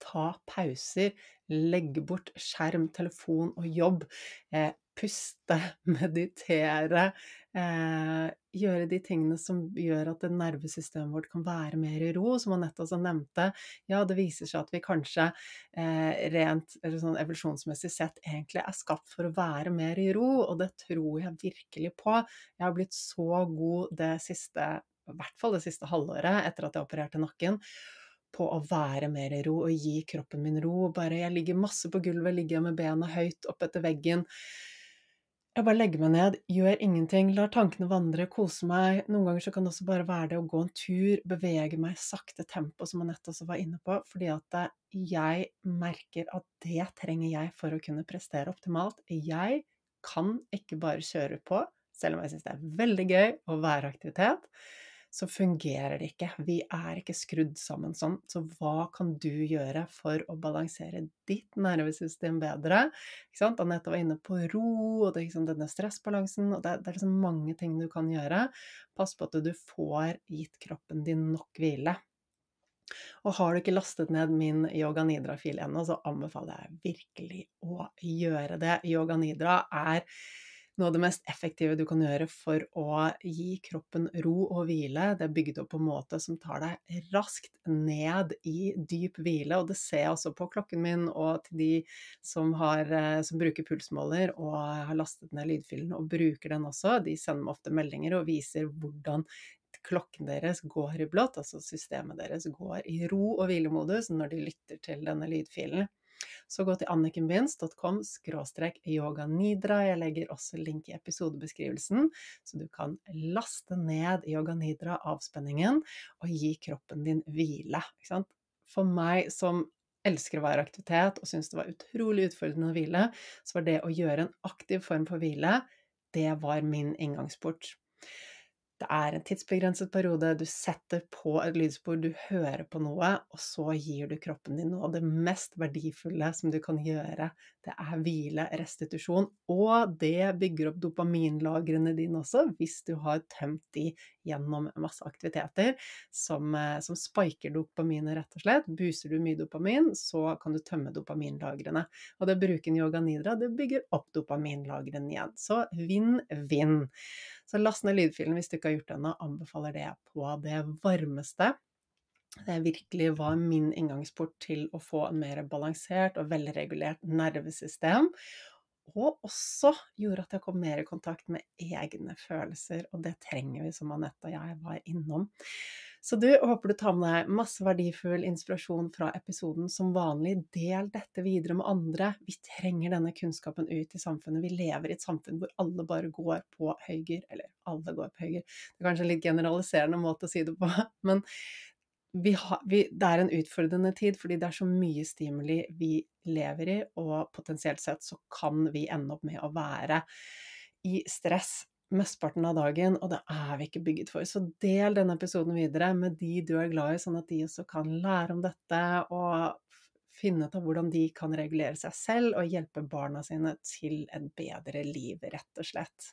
Ta pauser, legge bort skjerm, telefon og jobb. Eh, puste, (laughs) meditere. Eh, gjøre de tingene som gjør at nervesystemet vårt kan være mer i ro, som Anette også nevnte. Ja, det viser seg at vi kanskje eh, rent sånn evolusjonsmessig sett egentlig er skapt for å være mer i ro, og det tror jeg virkelig på. Jeg har blitt så god det siste, i hvert fall det siste halvåret etter at jeg opererte nakken, på å være mer i ro og gi kroppen min ro. Bare jeg ligger masse på gulvet, ligger jeg med bena høyt opp etter veggen. Jeg bare legger meg ned, gjør ingenting, lar tankene vandre, koser meg. Noen ganger så kan det også bare være det å gå en tur, bevege meg sakte tempo, som Anette også var inne på, fordi at jeg merker at det trenger jeg for å kunne prestere optimalt. Jeg kan ikke bare kjøre på, selv om jeg syns det er veldig gøy å være aktivitet så fungerer det ikke. Vi er ikke skrudd sammen sånn. Så hva kan du gjøre for å balansere ditt nervesystem bedre? Anette var inne på ro og det, denne stressbalansen, og det, det er liksom mange ting du kan gjøre. Pass på at du får gitt kroppen din nok hvile. Og har du ikke lastet ned min Yoga Nidra-fil ennå, så anbefaler jeg virkelig å gjøre det. Yoga Nidra er noe av det mest effektive du kan gjøre for å gi kroppen ro og hvile. Det er bygd opp på en måte som tar deg raskt ned i dyp hvile, og det ser jeg også på klokken min og til de som, har, eh, som bruker pulsmåler og har lastet ned lydfilen og bruker den også. De sender meg ofte meldinger og viser hvordan klokken deres går i blått, altså systemet deres går i ro og hvilemodus når de lytter til denne lydfilen. Så gå til annikenbinds.com yoganidra. Jeg legger også link i episodebeskrivelsen, så du kan laste ned yoganidra, avspenningen, og gi kroppen din hvile. For meg som elsker å være i aktivitet og syns det var utrolig utfordrende å hvile, så var det å gjøre en aktiv form for hvile, det var min inngangsport. Det er en tidsbegrenset periode, du setter på et lydspor, du hører på noe, og så gir du kroppen din noe det mest verdifulle som du kan gjøre. Det er hvile, restitusjon, og det bygger opp dopaminlagrene dine også, hvis du har tømt de gjennom masse aktiviteter som, eh, som spiker dopaminet, rett og slett. Booster du mye dopamin, så kan du tømme dopaminlagrene. Og det å bruke en yoga nidra, det bygger opp dopaminlagrene igjen. Så vinn-vinn. Så last ned lydfilen hvis du ikke har gjort det ennå. Anbefaler det på det varmeste. Det virkelig var min inngangsport til å få en mer balansert og velregulert nervesystem. Og også gjorde at jeg kom mer i kontakt med egne følelser, og det trenger vi, som Anette og jeg var innom. Så du, håper du tar med deg masse verdifull inspirasjon fra episoden. Som vanlig, del dette videre med andre. Vi trenger denne kunnskapen ut i samfunnet. Vi lever i et samfunn hvor alle bare går på høyger. Eller alle går på høyger. Det er kanskje en litt generaliserende måte å si det på, (laughs) men vi har, vi, det er en utfordrende tid fordi det er så mye stimuli vi lever i, og potensielt sett så kan vi ende opp med å være i stress mesteparten av dagen, og det er vi ikke bygget for. Så del denne episoden videre med de du er glad i, sånn at de også kan lære om dette og finne ut av hvordan de kan regulere seg selv og hjelpe barna sine til et bedre liv, rett og slett.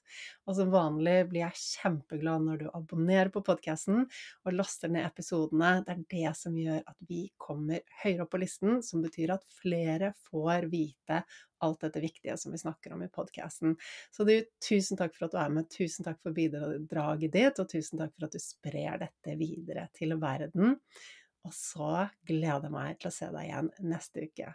Og som vanlig blir jeg kjempeglad når du abonnerer på podkasten og laster ned episodene. Det er det som gjør at vi kommer høyere opp på listen, som betyr at flere får vite alt dette viktige som vi snakker om i podkasten. Så du, tusen takk for at du er med, tusen takk for bidraget ditt, og tusen takk for at du sprer dette videre til verden. Og så gleder jeg meg til å se deg igjen neste uke.